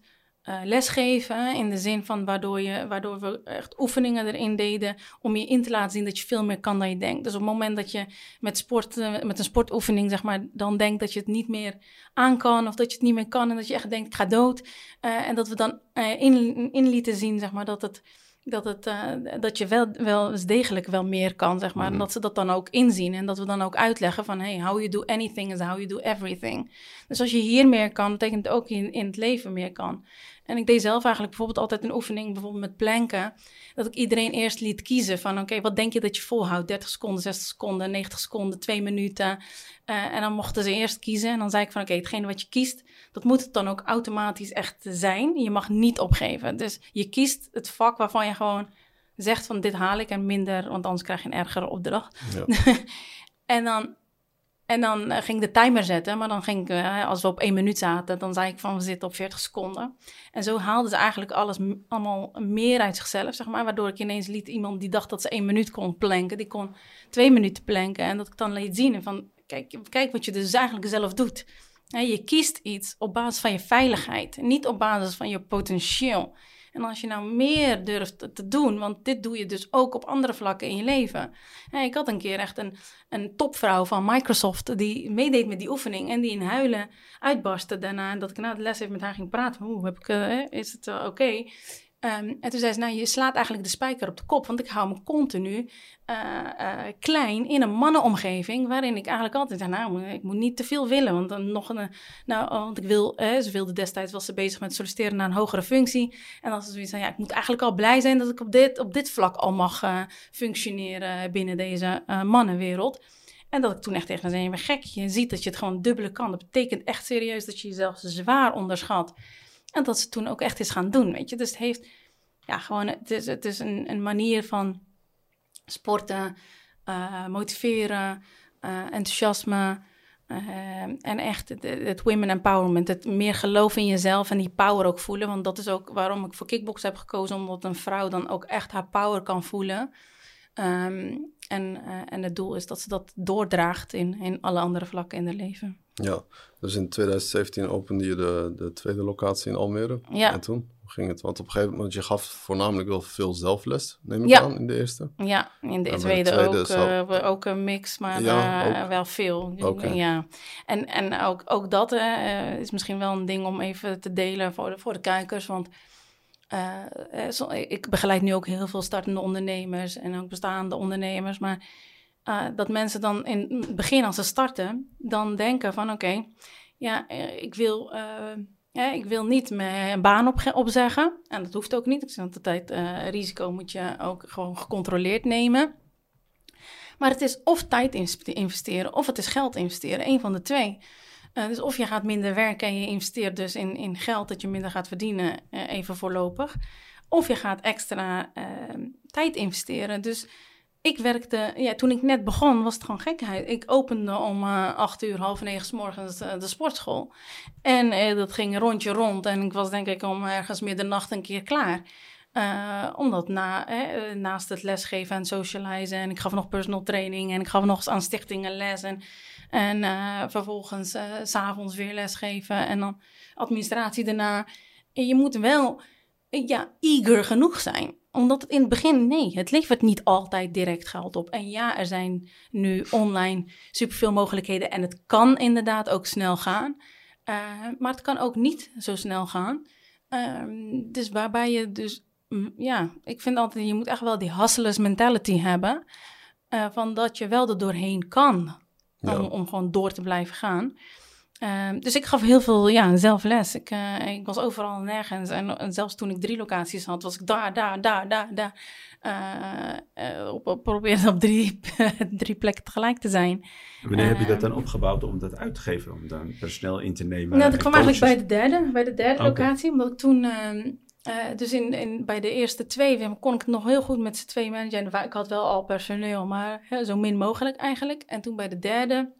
uh, lesgeven. In de zin van waardoor, je, waardoor we echt oefeningen erin deden. Om je in te laten zien dat je veel meer kan dan je denkt. Dus op het moment dat je met, sport, uh, met een sportoefening, zeg maar, dan denkt dat je het niet meer aan kan. Of dat je het niet meer kan. En dat je echt denkt, ik ga dood. Uh, en dat we dan in, in lieten zien, zeg maar, dat het dat, het, uh, dat je wel, wel eens degelijk wel meer kan, zeg maar. Mm. En dat ze dat dan ook inzien. En dat we dan ook uitleggen van... hey, how you do anything is how you do everything. Dus als je hier meer kan, betekent het ook in, in het leven meer kan. En ik deed zelf eigenlijk bijvoorbeeld altijd een oefening, bijvoorbeeld met planken, dat ik iedereen eerst liet kiezen van, oké, wat denk je dat je volhoudt? 30 seconden, 60 seconden, 90 seconden, 2 minuten. Uh, en dan mochten ze eerst kiezen en dan zei ik van, oké, hetgene wat je kiest, dat moet het dan ook automatisch echt zijn. Je mag niet opgeven. Dus je kiest het vak waarvan je gewoon zegt van, dit haal ik en minder, want anders krijg je een ergere opdracht. Ja. en dan en dan uh, ging ik de timer zetten, maar dan ging ik, uh, als we op één minuut zaten, dan zei ik van we zitten op 40 seconden. En zo haalden ze eigenlijk alles allemaal meer uit zichzelf, zeg maar. Waardoor ik ineens liet iemand die dacht dat ze één minuut kon planken, die kon twee minuten planken. En dat ik dan liet zien van, kijk, kijk wat je dus eigenlijk zelf doet. je kiest iets op basis van je veiligheid, niet op basis van je potentieel. En als je nou meer durft te doen, want dit doe je dus ook op andere vlakken in je leven. ik had een keer echt een, een topvrouw van Microsoft die meedeed met die oefening en die in huilen uitbarstte daarna. Dat ik na de les even met haar ging praten. Hoe heb ik, uh, is het oké? Ehm, en toen zei ze, nou, je slaat eigenlijk de spijker op de kop, want ik hou me continu uh, uh, klein in een mannenomgeving, waarin ik eigenlijk altijd zei, nou, ik moet niet te veel willen, want dan nog een, nou, want ik wil, eh, ze wilde destijds, was ze bezig met solliciteren naar een hogere functie, en was ze zoiets van, ja, ik moet eigenlijk al blij zijn dat ik op dit, op dit vlak al mag uh, functioneren binnen deze mannenwereld. En dat ik toen echt tegen haar zei, je gek, je ziet dat je het gewoon dubbele kan. Dat betekent echt serieus dat je jezelf zwaar onderschat. En dat ze toen ook echt is gaan doen, weet je. Dus het heeft, ja, gewoon, het is, het is een, een manier van sporten, uh, motiveren, uh, enthousiasme. Uh, en echt het, het, women empowerment, het meer geloof in jezelf en die power ook voelen. Want dat is ook waarom ik voor kickbox heb gekozen, omdat een vrouw dan ook echt haar power kan voelen. Um, en, en het doel is dat ze dat doordraagt in, in alle andere vlakken in haar leven. Ja, dus in 2017 opende je de, de tweede locatie in Almere. Ja. En toen? Ging het? Want op een gegeven moment, je gaf voornamelijk wel veel zelfles, neem ik aan, in de eerste. Ja, in de, tweede, tweede, ook, uh, ook een mix, maar ja, uh, wel veel. Okay. Ja. En, en ook, ook dat uh, is misschien wel een ding om even te delen voor de, voor de kijkers, want... ik begeleid nu ook heel veel startende ondernemers en ook bestaande ondernemers, maar uh, dat mensen dan in het begin als ze starten, dan denken van oké, ja, eh, ik wil, uh, ik wil niet mijn baan op, opzeggen. En dat hoeft ook niet. Ik zeg altijd, uh, risico moet je ook gewoon gecontroleerd nemen. Maar het is of tijd investeren of het is geld investeren. Een van de twee. dus of je gaat minder werken en je investeert dus in, in geld dat je minder gaat verdienen, even voorlopig. Of je gaat extra tijd investeren. Dus ik werkte, ja, toen ik net begon, was het gewoon gekheid. Ik opende om uh, acht uur, half negen s morgens uh, de sportschool. En uh, dat ging een rondje rond. En ik was denk ik om ergens middernacht een keer klaar. omdat na, naast het lesgeven en socializen... en ik gaf nog personal training... en ik gaf nog eens aan stichtingen les... en, en vervolgens s s'avonds weer lesgeven... en dan administratie daarna. En je moet wel ja, eager genoeg zijn omdat het in het begin, nee, het levert niet altijd direct geld op. En ja, er zijn nu online superveel mogelijkheden en het kan inderdaad ook snel gaan. Uh, maar het kan ook niet zo snel gaan. Uh, dus waarbij je dus, mm, ja, ik vind altijd, je moet echt wel die hustlers mentality hebben. Uh, van dat je wel er doorheen kan om, om gewoon door te blijven gaan. Uh, dus ik gaf heel veel ja, zelfles. Ik, uh, ik was overal nergens. En, en, zelfs toen ik drie locaties had, was ik daar, daar, daar, daar, daar. Uh, op, op, probeerde op drie, drie plekken tegelijk te zijn. En wanneer heb je dat dan opgebouwd om dat uit te geven? Om dan personeel in te nemen? Nou, dat kwam eigenlijk bij de derde, bij de derde locatie. Omdat ik toen... Ehm, dus in, in, bij de eerste twee kon ik het nog heel goed met z'n twee managen. Ik had wel al personeel, maar zo min mogelijk eigenlijk. En toen bij de derde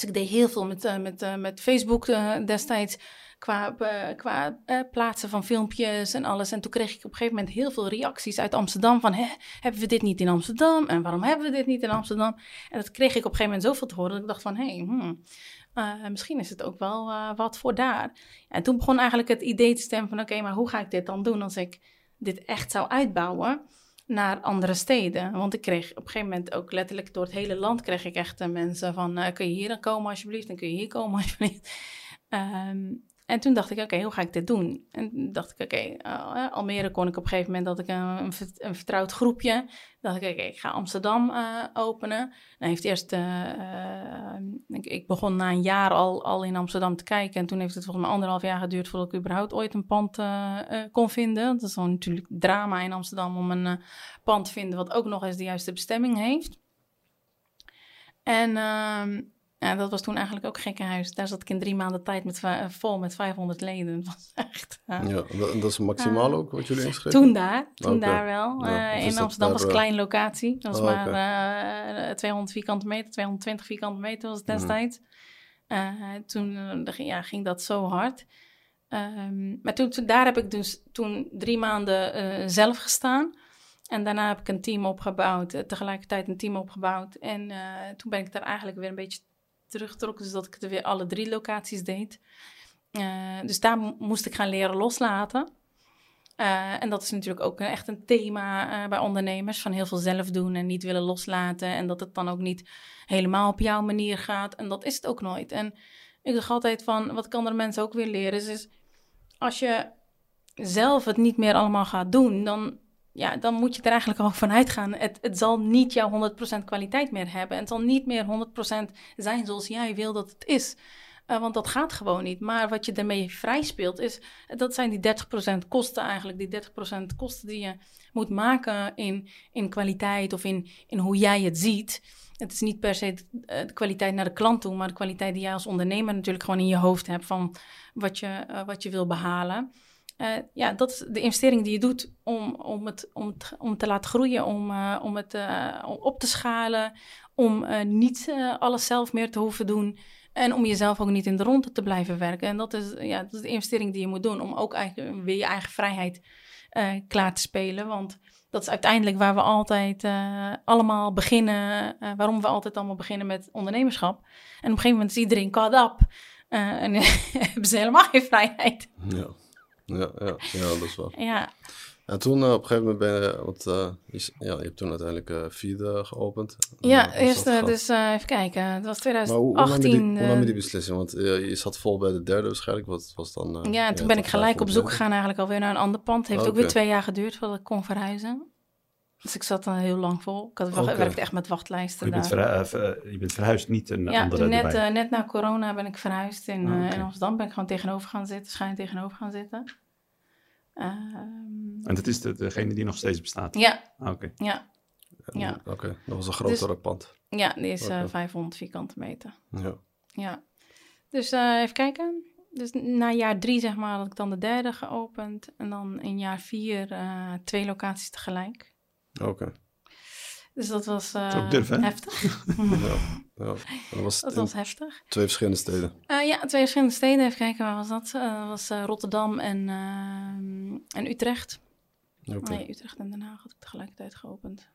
dus ik deed heel veel met, uh, met, uh, met Facebook uh, destijds qua, qua plaatsen van filmpjes en alles. En toen kreeg ik op een gegeven moment heel veel reacties uit Amsterdam van... hebben we dit niet in Amsterdam? En waarom hebben we dit niet in Amsterdam? En dat kreeg ik op een gegeven moment zoveel te horen dat ik dacht van... hé, hmm, misschien is het ook wel wat voor daar. En toen begon eigenlijk het idee te stemmen van... oké, maar hoe ga ik dit dan doen als ik dit echt zou uitbouwen naar andere steden. Want ik kreeg op een gegeven moment ook letterlijk door het hele land kreeg ik echt mensen van kun je hier komen alsjeblieft en kun je hier komen alsjeblieft. En toen dacht ik, oké, hoe ga ik dit doen? En dacht ik, oké, uh, Almere kon ik op een gegeven moment dat ik een, een vertrouwd groepje. dacht ik, oké, ik ga Amsterdam openen. Dan heeft eerst, ik, ik, begon na een jaar al, al in Amsterdam te kijken. En toen heeft het volgens mij anderhalf jaar geduurd voordat ik überhaupt ooit een pand kon vinden. Dat is dan natuurlijk drama in Amsterdam om een pand te vinden wat ook nog eens de juiste bestemming heeft. En ehm, ja, dat was toen eigenlijk ook gekkenhuis. Daar zat ik in drie maanden tijd met, vol met 500 leden. Dat was echt... Uh, ja, dat is maximaal ook wat jullie inschreven? Toen daar, toen daar wel. Ja, uh, in Amsterdam was een kleine locatie. Dat was oh, maar 200 vierkante meter, 220 vierkante meter was het mhm. destijds. Mm. toen ja, ging dat zo hard. Um, maar toen, toen, daar heb ik dus toen drie maanden zelf gestaan. En daarna heb ik een team opgebouwd, tegelijkertijd een team opgebouwd. En toen ben ik daar eigenlijk weer een beetje teruggetrokken, dus dat ik er weer alle drie locaties deed. Uh, dus daar moest ik gaan leren loslaten. Uh, en dat is natuurlijk ook echt een thema uh, bij ondernemers: van heel veel zelf doen en niet willen loslaten. En dat het dan ook niet helemaal op jouw manier gaat. En dat is het ook nooit. En ik zeg altijd van, wat ik andere mensen ook weer leren, is als je zelf het niet meer allemaal gaat doen, dan, ja, dan moet je er eigenlijk al van uitgaan. Het, het zal niet jouw 100% kwaliteit meer hebben. En het zal niet meer 100% zijn zoals jij wil dat het is. Uh, want dat gaat gewoon niet. Maar wat je daarmee vrij speelt, is dat zijn die 30% kosten eigenlijk. Die 30% kosten die je moet maken in, in kwaliteit of in, in hoe jij het ziet. Het is niet per se de, de, kwaliteit naar de klant toe, maar de kwaliteit die jij als ondernemer natuurlijk gewoon in je hoofd hebt van wat je, uh, wat je wil behalen. Uh, ja, dat is de investering die je doet om, om, het, om, om te laten groeien, om, uh, om het op te schalen, om niet alles zelf meer te hoeven doen. En om jezelf ook niet in de ronde te blijven werken. En dat is, ja, dat is de investering die je moet doen om ook eigenlijk weer je eigen vrijheid klaar te spelen. Want dat is uiteindelijk waar we altijd allemaal beginnen. Waarom we altijd allemaal beginnen met ondernemerschap. En op een gegeven moment is iedereen caught en hebben ze helemaal geen vrijheid. Ja, ja, ja, ja dat is wel. Ja. En toen op een gegeven moment ben je, want, je, ja, je hebt toen uiteindelijk Vierde geopend. Ja, eerst dus even kijken, het was 2018. Maar hoe, hoe, nam die, hoe nam je die beslissing? Want je zat vol bij de derde waarschijnlijk, wat was dan... ja, en toen ben ik gelijk op zoek gegaan eigenlijk alweer naar een ander pand. Het heeft Oh, ook weer twee jaar geduurd voordat ik kon verhuizen. Dus ik zat dan heel lang vol. Ik had werkte echt met wachtlijsten Je bent, daar. verhu- eh, je bent verhuisd, niet een Ja, andere net, erbij. eh, net na corona ben ik verhuisd in, Ah, eh, in Amsterdam. Ben ik gewoon tegenover gaan zitten, schuin tegenover gaan zitten. Ehm, En dat is de, degene die nog steeds bestaat? ja, Ah, Oké. ja, Ja. Oké, dat was een grotere pand. ja, die is eh, Oké. 500 vierkante meter. Ja. Ja. Dus eh, even kijken. Dus na jaar drie, zeg maar, had ik dan de derde geopend. En dan in jaar vier eh, twee locaties tegelijk. Oké. Dus dat was eh, durf, heftig. Ja. dat was dat was heftig. twee verschillende steden. Eh, ja, twee verschillende steden. Even kijken, waar was dat? Eh, dat was Rotterdam en, en Utrecht. Nee, Utrecht en Den Haag had ik tegelijkertijd geopend.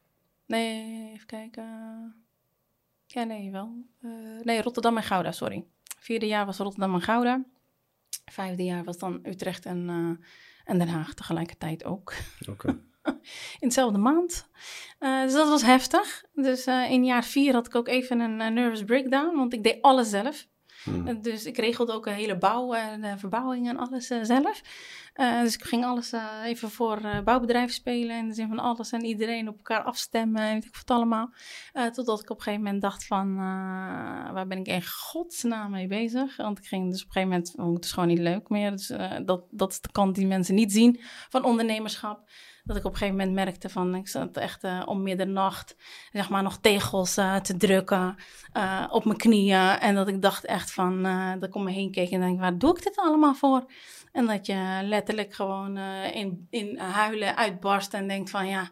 Nee, even kijken. Ja, nee, wel. Nee, Rotterdam en Gouda, sorry. Vierde jaar was Rotterdam en Gouda. Vijfde jaar was dan Utrecht en, en Den Haag tegelijkertijd ook. Oké. In dezelfde maand. Eh, dus dat was heftig. Dus eh, in jaar vier had ik ook even een eh, nervous breakdown, want ik deed alles zelf. Hm. Eh, Dus ik regelde ook een hele bouw en verbouwing en alles zelf. Dus ik ging alles even voor bouwbedrijven spelen. In de zin van alles en iedereen op elkaar afstemmen en weet ik wat allemaal. Totdat ik op een gegeven moment dacht van, waar ben ik in godsnaam mee bezig? Want ik ging dus op een gegeven moment, oh, het is gewoon niet leuk meer. Dus dat, dat is de kant die mensen niet zien van ondernemerschap. Dat ik op een gegeven moment merkte van, ik zat echt eh, om middernacht, zeg maar, nog tegels eh, te drukken eh, op mijn knieën. En dat ik dacht echt van, dat ik om me heen keek en denk, waar doe ik dit allemaal voor? En dat je letterlijk gewoon in, in huilen uitbarst en denkt van, ja,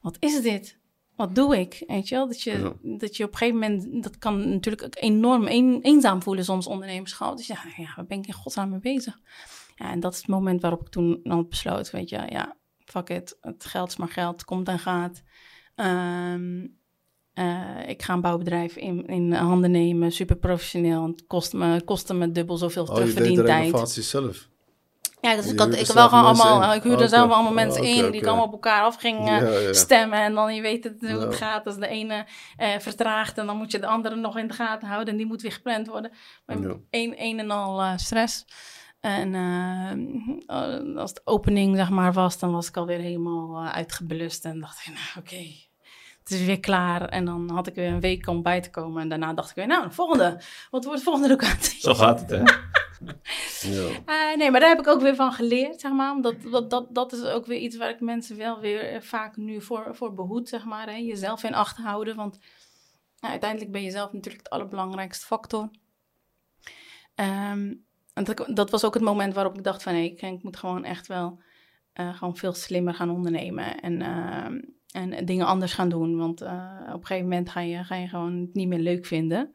wat is dit? Wat doe ik? Weet je wel? Dat je, Ja. dat je op een gegeven moment, dat kan natuurlijk ook enorm een, eenzaam voelen soms ondernemerschap. Dus ja, ja, waar ben ik in godsnaam mee bezig? Ja, en dat is het moment waarop ik toen dan besloot, weet je, ja, fuck it, het geld is maar geld, komt en gaat. Ehm, eh, ik ga een bouwbedrijf in, in handen nemen, super professioneel. Het kost me, kostte me dubbel zoveel Oh, je terugverdientijd. renovatie zelf? Ja, dus Je ik had huurde ik zelf wel gewoon allemaal, in? ik huurde Oké. zelf allemaal Ah, mensen in die ik allemaal op elkaar af ging Ja, ja. stemmen. En dan je weet het hoe het Ja. gaat. Als de ene eh, vertraagt en dan moet je de andere nog in de gaten houden. En die moet weer gepland worden. Maar een, een en al eh, stress. En eh, als de opening zeg maar was, dan was ik alweer helemaal eh, uitgeblust. En dacht ik, nou oké, het is weer klaar. En dan had ik weer een week om bij te komen. En daarna dacht ik weer, nou, de volgende. Wat wordt de volgende locatie? Zo gaat het, hè? Eh, nee, maar daar heb ik ook weer van geleerd, zeg maar. Omdat dat, dat, dat is ook weer iets waar ik mensen wel weer vaak nu voor, voor behoed, zeg maar. Hè. Jezelf in acht houden, want ja, uiteindelijk ben je zelf natuurlijk het allerbelangrijkste factor. Ehm, en dat, dat was ook het moment waarop ik dacht van... hé, ik, ik moet gewoon echt wel eh, gewoon veel slimmer gaan ondernemen. En, ehm, en dingen anders gaan doen. Want eh, op een gegeven moment ga je, ga je gewoon het niet meer leuk vinden.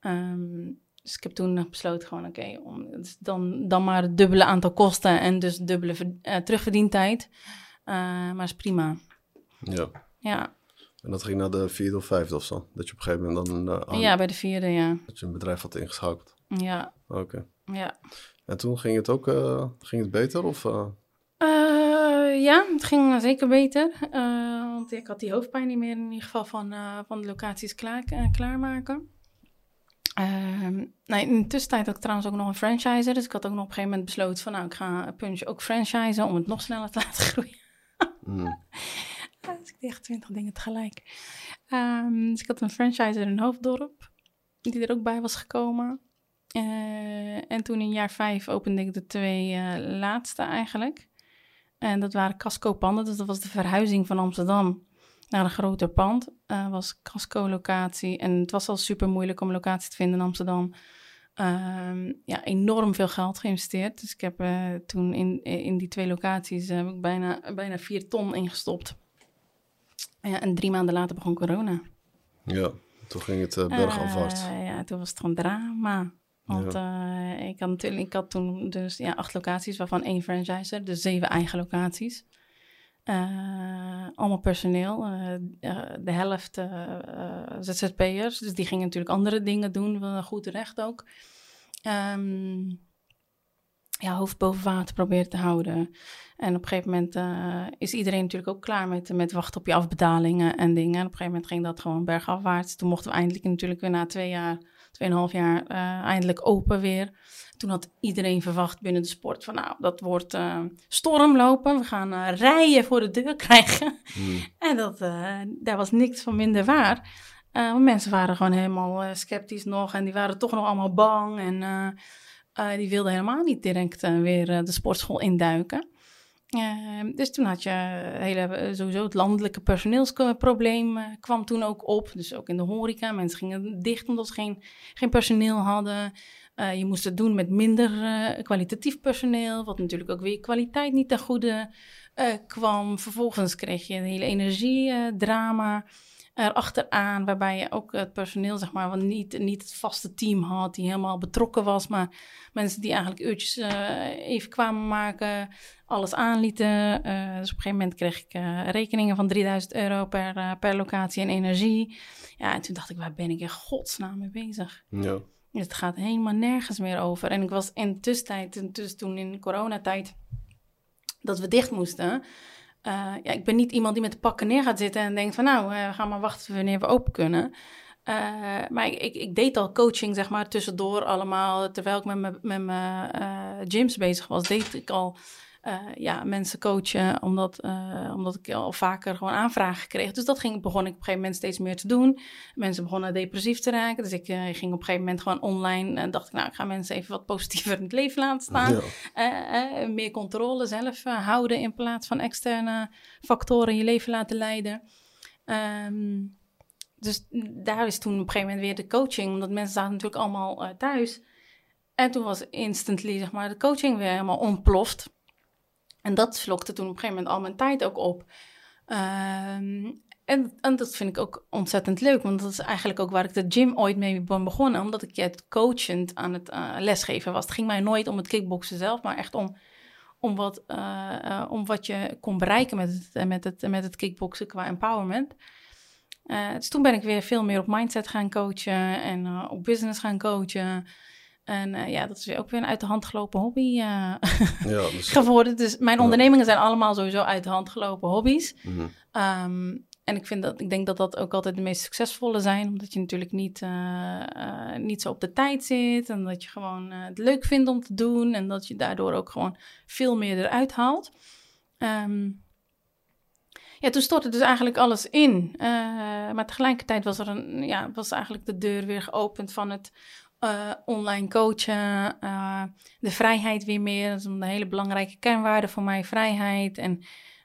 Ehm, dus ik heb toen besloten gewoon, oké, om dus dan, dan maar het dubbele aantal kosten en dus dubbele ver- eh, terugverdientijd. Eh, maar is prima. ja. Ja. En dat ging naar de vierde of vijfde of zo? Dat je op een gegeven moment dan eh, ja, bij de vierde, ja. dat je een bedrijf had ingeschakeld? Ja, Oké. Ja. En toen ging het ook eh, ging het beter? Of, eh, ja, het ging zeker beter. want ik had die hoofdpijn niet meer in ieder geval van, van de locaties klaar, klaarmaken. Ehm, nou, in de tussentijd had ik trouwens ook nog een franchiser. Dus ik had ook nog op een gegeven moment besloten van... nou, ik ga Punch ook franchisen om het nog sneller te laten groeien. Mm. dus ik deed twintig dingen tegelijk. Um, dus ik had een franchiser in Hoofddorp, die er ook bij was gekomen. Uh, en toen in jaar vijf opende ik de twee uh, laatste eigenlijk. En dat waren casco-panden, dus dat was de verhuizing van Amsterdam naar een groter pand. Uh, was casco-locatie en het was al super moeilijk om locatie te vinden in Amsterdam. Uh, ja, enorm veel geld geïnvesteerd. Dus ik heb uh, toen in, in die twee locaties heb ik bijna, bijna vier ton ingestopt. Ja, en drie maanden later begon corona. Ja, toen ging het bergafwaarts. ja, toen was het gewoon drama. Want ja. ik, had natuurlijk, ik had toen dus ja, acht locaties, waarvan één franchiser, dus zeven eigen locaties. Uh, allemaal personeel. Uh, de helft ZZP'ers. Dus die gingen natuurlijk andere dingen doen. Goed recht ook. Um, ja, hoofd boven water proberen te houden. En op een gegeven moment is iedereen natuurlijk ook klaar met, met wachten op je afbetalingen en dingen. En op een gegeven moment ging dat gewoon bergafwaarts. Toen mochten we eindelijk natuurlijk weer na twee jaar, tweeënhalf jaar, eindelijk open weer. Toen had iedereen verwacht binnen de sport van nou, dat wordt uh, stormlopen. We gaan uh, rijen voor de deur krijgen. Hmm. En dat, daar was niks van minder waar. mensen waren gewoon helemaal sceptisch nog en die waren toch nog allemaal bang. En die wilden helemaal niet direct weer de sportschool induiken. Dus toen had je hele, sowieso het landelijke personeelsprobleem kwam toen ook op. Dus ook in de horeca. Mensen gingen dicht omdat ze geen, geen personeel hadden. Je moest het doen met minder kwalitatief personeel, wat natuurlijk ook weer kwaliteit niet ten goede kwam. Vervolgens kreeg je een hele energiedrama erachteraan, waarbij je ook het personeel, zeg maar, niet, niet het vaste team had, die helemaal betrokken was, maar mensen die eigenlijk uurtjes even kwamen maken, alles aanlieten. dus op een gegeven moment kreeg ik rekeningen van 3000 euro per, per locatie en energie. Ja, en toen dacht ik, waar ben ik in godsnaam mee bezig? Ja. Het gaat helemaal nergens meer over. En ik was in de tussentijd, dus toen in coronatijd, dat we dicht moesten. Uh, ja, ik ben niet iemand die met de pakken neer gaat zitten en denkt van nou, uh, we gaan maar wachten wanneer we open kunnen. Uh, maar ik, ik, deed al coaching, zeg maar, tussendoor allemaal. Terwijl ik met mijn gyms bezig was, deed ik al uh, ja, mensen coachen, omdat, uh, omdat ik al vaker gewoon aanvragen kreeg. Dus dat ging, begon ik op een gegeven moment steeds meer te doen. Mensen begonnen depressief te raken. Dus ik uh, ging op een gegeven moment gewoon online en dacht ik, nou, ik ga mensen even wat positiever in het leven laten staan. Ja. meer controle zelf houden in plaats van externe factoren je leven laten leiden. Um, dus daar is toen op een gegeven moment weer de coaching, omdat mensen zaten natuurlijk allemaal thuis. En toen was instantly, zeg maar, de coaching weer helemaal ontploft. En dat slokte toen op een gegeven moment al mijn tijd ook op. Ehm, en, dat vind ik ook ontzettend leuk, want dat is eigenlijk ook waar ik de gym ooit mee ben begonnen, omdat ik het coachend aan het uh, lesgeven was. Het ging mij nooit om het kickboksen zelf, maar echt om, om, wat, uh, uh, om wat je kon bereiken met het, met het, met het kickboksen qua empowerment. dus toen ben ik weer veel meer op mindset gaan coachen en op business gaan coachen. En uh, ja, dat is weer ook weer een uit de hand gelopen hobby uh, ja, dus, geworden. Dus mijn ondernemingen zijn allemaal sowieso uit de hand gelopen hobby's. Mm -hmm. um, en ik, vind dat, ik denk dat dat ook altijd de meest succesvolle zijn. Omdat je natuurlijk niet, uh, niet zo op de tijd zit. En dat je gewoon het leuk vindt om te doen. En dat je daardoor ook gewoon veel meer eruit haalt. Um, ja, toen stortte dus eigenlijk alles in. maar tegelijkertijd was er een, ja, was eigenlijk de deur weer geopend van het uh, online coachen, uh, de vrijheid weer meer. Dat is een hele belangrijke kernwaarde voor mij, vrijheid. En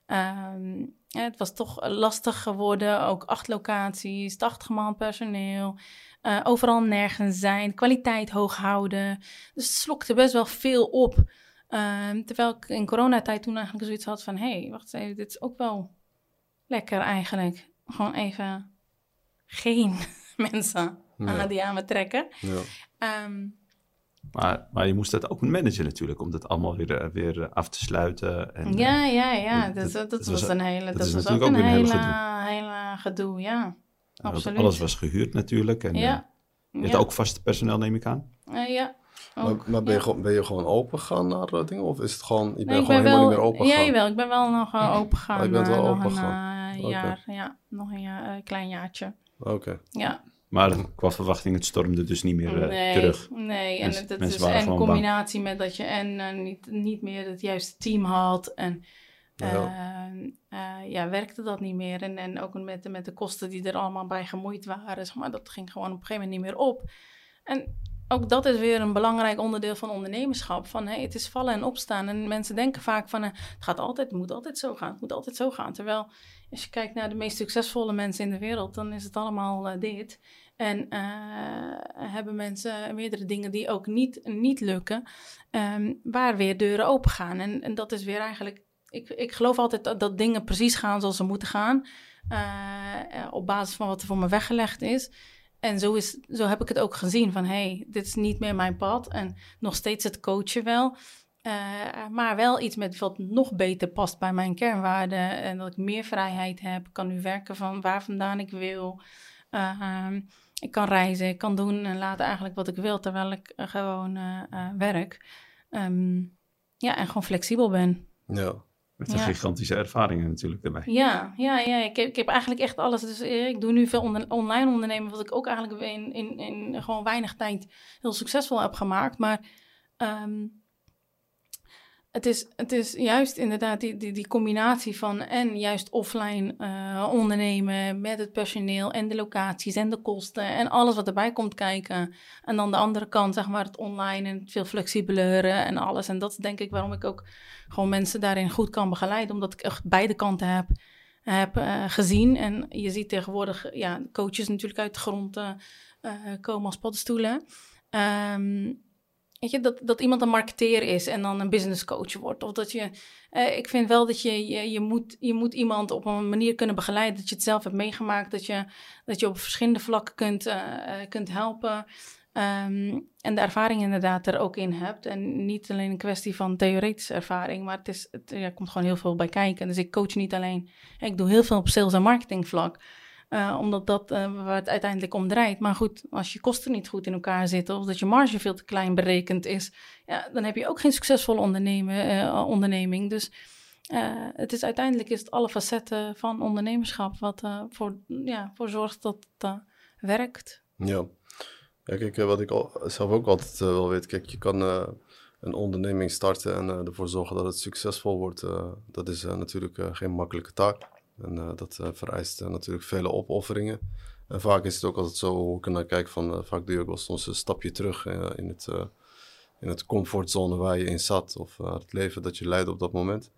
uh, het was toch lastig geworden, ook acht locaties, 80 man personeel. Uh, overal nergens zijn, kwaliteit hoog houden. Dus het slokte best wel veel op. Ehm, terwijl ik in coronatijd toen eigenlijk zoiets had van... hé, hey, wacht even, dit is ook wel lekker eigenlijk. Gewoon even geen mensen ja. die aan me trekken. Ja. Um, maar, maar je moest dat ook managen natuurlijk, om dat allemaal weer, eh, weer eh, af te sluiten. En, ja, ja, ja. Dat, dat, dat was, een hele, dat, was ook een hele, gedoe. hele gedoe, ja. Absoluut. Alles was gehuurd natuurlijk. En, ja. Uh, je hebt ook vast personeel, neem ik aan? Uh, ja. ook, maar, ben, je gewoon, ben je gewoon open gegaan naar dingen? Of is het gewoon, je bent gewoon helemaal niet meer open gegaan? Ja, wel. Ik ben wel nog uh, open gegaan. Oh, je bent wel open gegaan? Een jaar, ja. Nog een jaar, klein jaartje. Oké. Ja. Maar qua verwachting, het stormde dus niet meer uh, nee, terug. Nee, en het, het is in combinatie met dat je en uh, niet, niet meer het juiste team had. En ja. Uh, ja, werkte dat niet meer. En, en ook met, met de kosten die er allemaal bij gemoeid waren. Zeg maar, dat ging gewoon op een gegeven moment niet meer op. En ook dat is weer een belangrijk onderdeel van ondernemerschap. Van hey, het is vallen en opstaan. En mensen denken vaak van het gaat altijd, het moet altijd zo gaan. Het moet altijd zo gaan. Terwijl als je kijkt naar de meest succesvolle mensen in de wereld, dan is het allemaal dit. En uh, hebben mensen meerdere dingen die ook niet, niet lukken, um, waar weer deuren open gaan. En, en dat is weer eigenlijk, ik, ik geloof altijd dat, dingen precies gaan zoals ze moeten gaan, uh, op basis van wat er voor me weggelegd is. En zo, is, zo heb ik het ook gezien van, hey, dit is niet meer mijn pad. En nog steeds het coachen wel. Uh, maar wel iets met wat nog beter past bij mijn kernwaarden. En dat ik meer vrijheid heb. kan nu werken van waar vandaan ik wil. Uh, ik kan reizen, ik kan doen en laten eigenlijk wat ik wil, terwijl ik uh, gewoon uh, werk. Um, ja, en gewoon flexibel ben. Ja. Met een ja. gigantische ervaringen natuurlijk erbij. Ja, ja, ja. Ik, heb, ik heb eigenlijk echt alles. Dus ik doe nu veel on online ondernemen, wat ik ook eigenlijk in, in, in gewoon weinig tijd heel succesvol heb gemaakt. Maar um, het is, het is juist inderdaad die, die, die combinatie van en juist offline uh, ondernemen met het personeel en de locaties en de kosten en alles wat erbij komt kijken. En dan de andere kant, zeg maar, het online en het veel flexibeler en alles. En dat is denk ik waarom ik ook gewoon mensen daarin goed kan begeleiden, omdat ik echt beide kanten heb, heb uh, gezien. En je ziet tegenwoordig ja, coaches natuurlijk uit de grond uh, komen als paddenstoelen. Um, Dat, dat iemand een marketeer is en dan een business coach wordt. Of dat je, eh, ik vind wel dat je, je, je, moet, je moet iemand op een manier kunnen begeleiden. Dat je het zelf hebt meegemaakt. Dat je, dat je op verschillende vlakken kunt, uh, kunt helpen. Um, en de ervaring inderdaad er ook in hebt. En niet alleen een kwestie van theoretische ervaring, maar het, is, het ja, komt gewoon heel veel bij kijken. Dus ik coach niet alleen. Ik doe heel veel op sales- en marketing vlak. Uh, omdat dat uh, waar het uiteindelijk om draait. Maar goed, als je kosten niet goed in elkaar zitten of dat je marge veel te klein berekend is, ja, dan heb je ook geen succesvolle uh, onderneming. Dus het is uiteindelijk is het alle facetten van ondernemerschap wat voor, ja, voor zorgt dat het werkt. Ja. ja, kijk, wat ik al, zelf ook altijd wel weet, kijk, je kan een onderneming starten en ervoor zorgen dat het succesvol wordt. dat is natuurlijk geen makkelijke taak. En uh, dat uh, vereist uh, natuurlijk vele opofferingen. En vaak is het ook altijd zo, hoe ik naar kijk, van vaak doe je ook wel soms een stapje terug in, het, in het comfortzone waar je in zat. Of het leven dat je leidt op dat moment.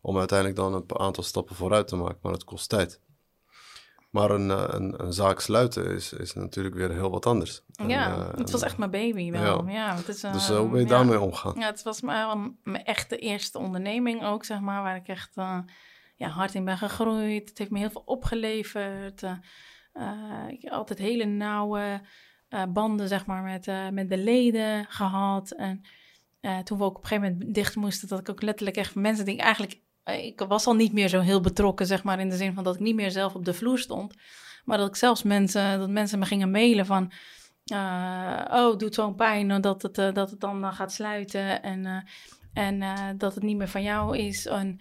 Om uiteindelijk dan een aantal stappen vooruit te maken, maar het kost tijd. Maar een, een, een, zaak sluiten is, is natuurlijk weer heel wat anders. Ja, en, het was echt mijn baby wel. Ja. ja het is, dus hoe ben je daarmee omgaan? Ja, het was mijn, mijn echte eerste onderneming ook, zeg maar, waar ik echt ja, hard in ben gegroeid. Het heeft me heel veel opgeleverd. Uh, ik heb altijd hele nauwe uh, banden, zeg maar, met, met de leden gehad. En toen we ook op een gegeven moment dicht moesten, dat ik ook letterlijk echt mensen die ik eigenlijk... ik was al niet meer zo heel betrokken, zeg maar, in de zin van dat ik niet meer zelf op de vloer stond. Maar dat ik zelfs mensen, dat mensen me gingen mailen van... Uh, oh, doet zo'n pijn dat het, dat het dan gaat sluiten en, en dat het niet meer van jou is. En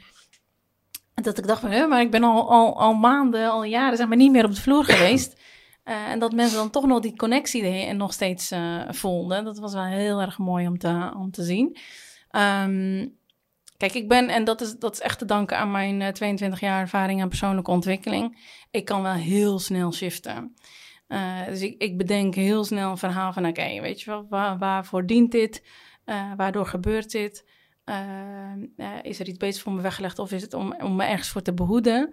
dat ik dacht van, maar ik ben al, al, al maanden, al jaren, zeg maar, niet meer op de vloer geweest. Uh, en dat mensen dan toch nog die connectie en nog steeds uh, voelden. Dat was wel heel erg mooi om te, om te zien. Um, kijk, ik ben, en dat is, dat is echt te danken aan mijn uh, 22 jaar ervaring aan persoonlijke ontwikkeling. Ik kan wel heel snel shiften. dus ik, ik bedenk heel snel een verhaal van, oké, weet je wel, waar, waarvoor dient dit? waardoor gebeurt dit? Uh, is er iets beters voor me weggelegd of is het om, om me ergens voor te behoeden?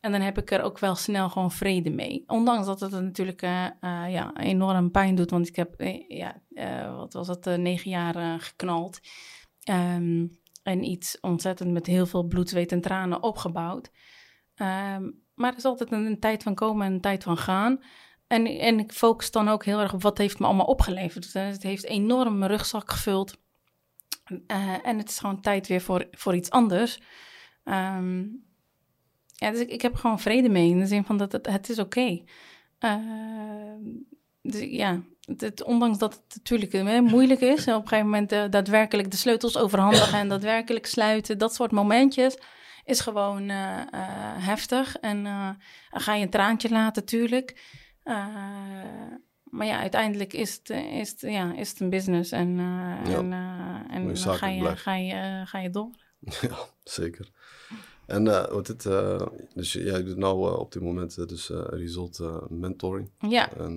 En dan heb ik er ook wel snel gewoon vrede mee. Ondanks dat het natuurlijk uh, uh, ja, enorm pijn doet. Want ik heb, ja, wat was het, negen jaar geknald. Um, en iets ontzettend met heel veel bloed, zweet en tranen opgebouwd. Um, maar er is altijd een, een, tijd van komen en een tijd van gaan. En, en ik focus dan ook heel erg op wat heeft me allemaal opgeleverd. Dus, het heeft enorm mijn rugzak gevuld. Uh, en het is gewoon tijd weer voor, voor iets anders. Um, ja, dus ik, ik heb gewoon vrede mee in de zin van dat het, het is oké. Okay. Uh, ja, het, ondanks dat het natuurlijk hè, moeilijk is, op een gegeven moment daadwerkelijk de sleutels overhandigen en daadwerkelijk sluiten, dat soort momentjes, is gewoon heftig. En dan ga je een traantje laten, natuurlijk. Maar ja, uiteindelijk is het, is het, ja, is het een business en, ja. en, en dan ga je, ga, je, ga je door. Ja, zeker. En uh, wat uh, dus jij doet nou op dit moment dus result mentoring. Ja. En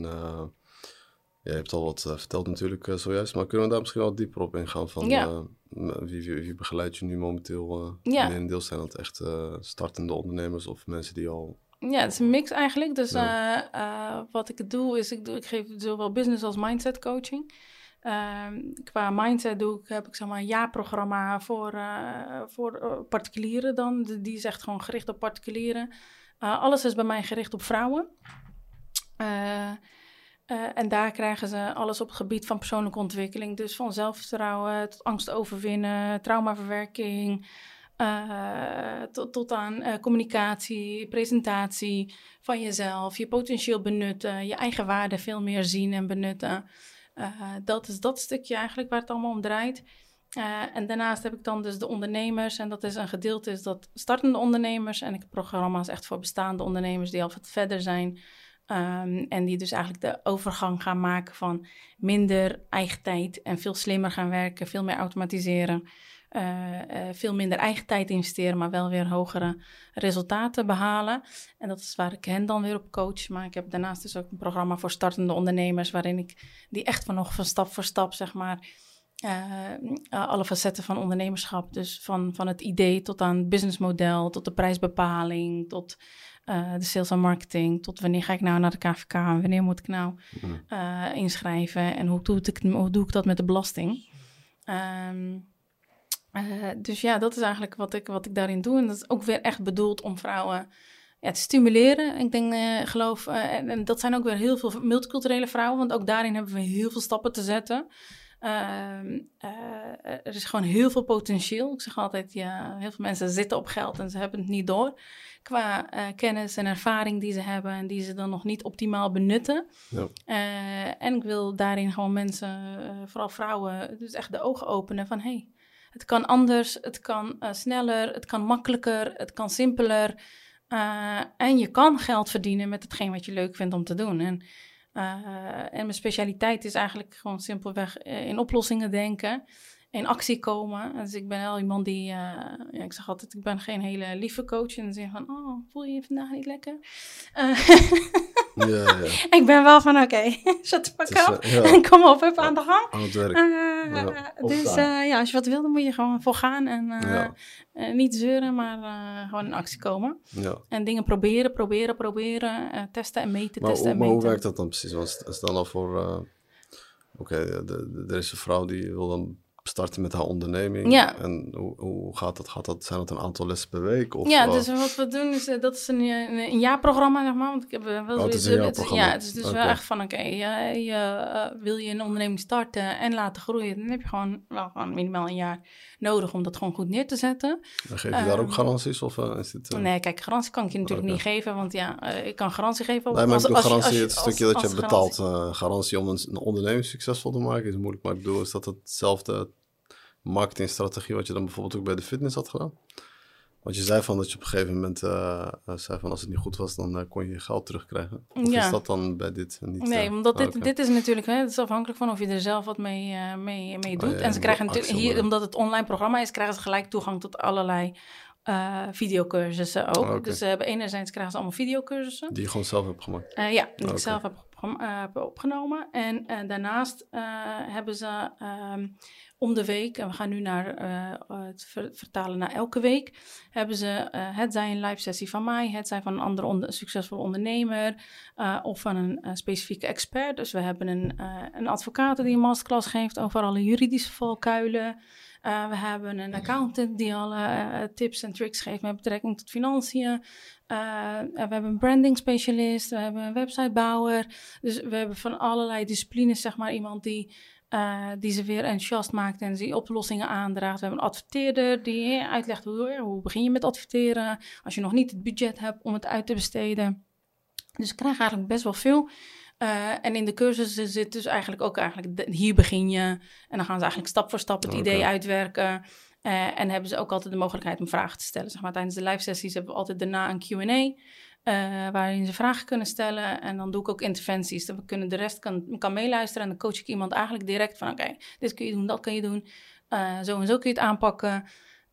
je hebt al wat verteld natuurlijk zojuist, maar kunnen we daar misschien wel dieper op ingaan van ja. wie, wie, wie begeleidt je nu momenteel? Ja. In deel zijn dat echt startende ondernemers of mensen die al ja, het is een mix eigenlijk. Dus ja. wat ik doe is, ik, doe, ik geef zowel business als mindset coaching. Ehm, qua mindset doe ik, heb ik zeg maar een jaarprogramma voor, uh, voor particulieren dan. die is echt gewoon gericht op particulieren. Alles is bij mij gericht op vrouwen. en daar krijgen ze alles op het gebied van persoonlijke ontwikkeling. Dus van zelfvertrouwen tot angst overwinnen, traumaverwerking... tot, tot aan communicatie, presentatie van jezelf, je potentieel benutten, je eigen waarde veel meer zien en benutten. Uh, dat is dat stukje eigenlijk waar het allemaal om draait. En daarnaast heb ik dan dus de ondernemers. En dat is een gedeelte is dat startende ondernemers. En ik heb programma's echt voor bestaande ondernemers die al wat verder zijn. Um, en die dus eigenlijk de overgang gaan maken van minder eigen tijd en veel slimmer gaan werken, veel meer automatiseren. Uh, veel minder eigen tijd investeren, maar wel weer hogere resultaten behalen. En dat is waar ik hen dan weer op coach. Maar ik heb daarnaast dus ook een programma voor startende ondernemers, waarin ik die echt van nog van stap voor stap, zeg maar, uh, alle facetten van ondernemerschap. Dus van, van het idee tot aan het businessmodel, tot de prijsbepaling, tot uh, de sales en marketing, tot wanneer ga ik nou naar de KVK en wanneer moet ik nou uh, inschrijven en hoe doe, ik, hoe doe ik dat met de belasting. Um, uh, dus ja, dat is eigenlijk wat ik, wat ik daarin doe. En dat is ook weer echt bedoeld om vrouwen ja, te stimuleren. Ik denk, uh, geloof, uh, en, en, dat zijn ook weer heel veel multiculturele vrouwen, want ook daarin hebben we heel veel stappen te zetten. Ehm, er is gewoon heel veel potentieel. Ik zeg altijd, ja, heel veel mensen zitten op geld en ze hebben het niet door. Qua kennis en ervaring die ze hebben en die ze dan nog niet optimaal benutten. Ja. en ik wil daarin gewoon mensen, vooral vrouwen, dus echt de ogen openen van... Hey, het kan anders, het kan uh, sneller, het kan makkelijker, het kan simpeler. Uh, en je kan geld verdienen met hetgeen wat je leuk vindt om te doen. En, uh, en mijn specialiteit is eigenlijk gewoon simpelweg in oplossingen denken in actie komen. Dus ik ben wel iemand die, uh, ja, ik zeg altijd, ik ben geen hele lieve coach. En dan zeg van, oh, voel je je vandaag niet lekker? Uh, ja, ja. ik ben wel van, oké, okay, zet pak op en kom op, even aan de gang. Aan het werk. Uh, dus ja, als je wat wil, dan moet je gewoon voor gaan. En niet zeuren, maar gewoon in actie komen. En dingen proberen, proberen, proberen. testen en meten, maar, testen hoe, en meten. Maar hoe werkt dat dan precies? Want stel al voor... Oké, okay, er is een vrouw die wil dan starten met haar onderneming. Ja. En hoe, hoe gaat dat? Gaat dat? Zijn dat een aantal lessen per week? Of, ja, dus wat we doen is, uh, dat is een, een, een, jaarprogramma, zeg maar. Want ik heb wel oh, het is een jaarprogramma. Ja, het is dus okay. wel echt van, oké, okay, uh, wil je een onderneming starten en laten groeien, dan heb je gewoon, wel, gewoon minimaal een jaar nodig om dat gewoon goed neer te zetten. Dan geef je daar ook garanties? Of, uh, is dit, Nee, kijk, garantie kan ik je natuurlijk okay. niet geven, want ja, ik kan garantie geven. Op, nee, maar als, als, garantie, als, het stukje dat je hebt betaald, garantie om een, een onderneming succesvol te maken is moeilijk. Maar ik bedoel, is dat hetzelfde marketingstrategie wat je dan bijvoorbeeld ook bij de fitness had gedaan? Want je zei van dat je op een gegeven moment uh, zei van als het niet goed was, dan uh, kon je je geld terugkrijgen. Of ja. is dat dan bij dit niet? Nee, omdat dit, oh, okay. dit is natuurlijk, hè, het is afhankelijk van of je er zelf wat mee, uh, mee, mee doet. Oh, ja, en ze krijgen natuurlijk, hier, omdat het online programma is, krijgen ze gelijk toegang tot allerlei videocursussen ook. Oh, okay. Dus ze hebben enerzijds krijgen ze allemaal videocursussen. Die je gewoon zelf hebt gemaakt? ja, die ik zelf heb, heb opgenomen. En daarnaast hebben ze um, om de week, en we gaan nu naar uh, het vertalen naar elke week, hebben ze, uh, het zij een live sessie van mij, het zij van een andere succesvol ondernemer uh, of van een specifieke expert. Dus we hebben een, een advocaat die een masterclass geeft over alle juridische valkuilen. we hebben een accountant die alle tips en tricks geeft met betrekking tot financiën. we hebben een branding specialist, we hebben een websitebouwer. Dus we hebben van allerlei disciplines, zeg maar, iemand die uh, die ze weer enthousiast maakt en die oplossingen aandraagt. We hebben een adverteerder die uitlegt hoe, hoe begin je met adverteren als je nog niet het budget hebt om het uit te besteden. Dus ik krijg eigenlijk best wel veel en in de cursus zit dus eigenlijk ook eigenlijk, hier begin je. En dan gaan ze eigenlijk stap voor stap het idee uitwerken. en hebben ze ook altijd de mogelijkheid om vragen te stellen. Zeg maar, tijdens de live sessies hebben we altijd daarna een Q&A. Uh, waarin ze vragen kunnen stellen. En dan doe ik ook interventies. Dan kunnen de rest kan, kan meeluisteren. En dan coach ik iemand eigenlijk direct van: oké, dit kun je doen, dat kun je doen. Uh, zo en zo kun je het aanpakken.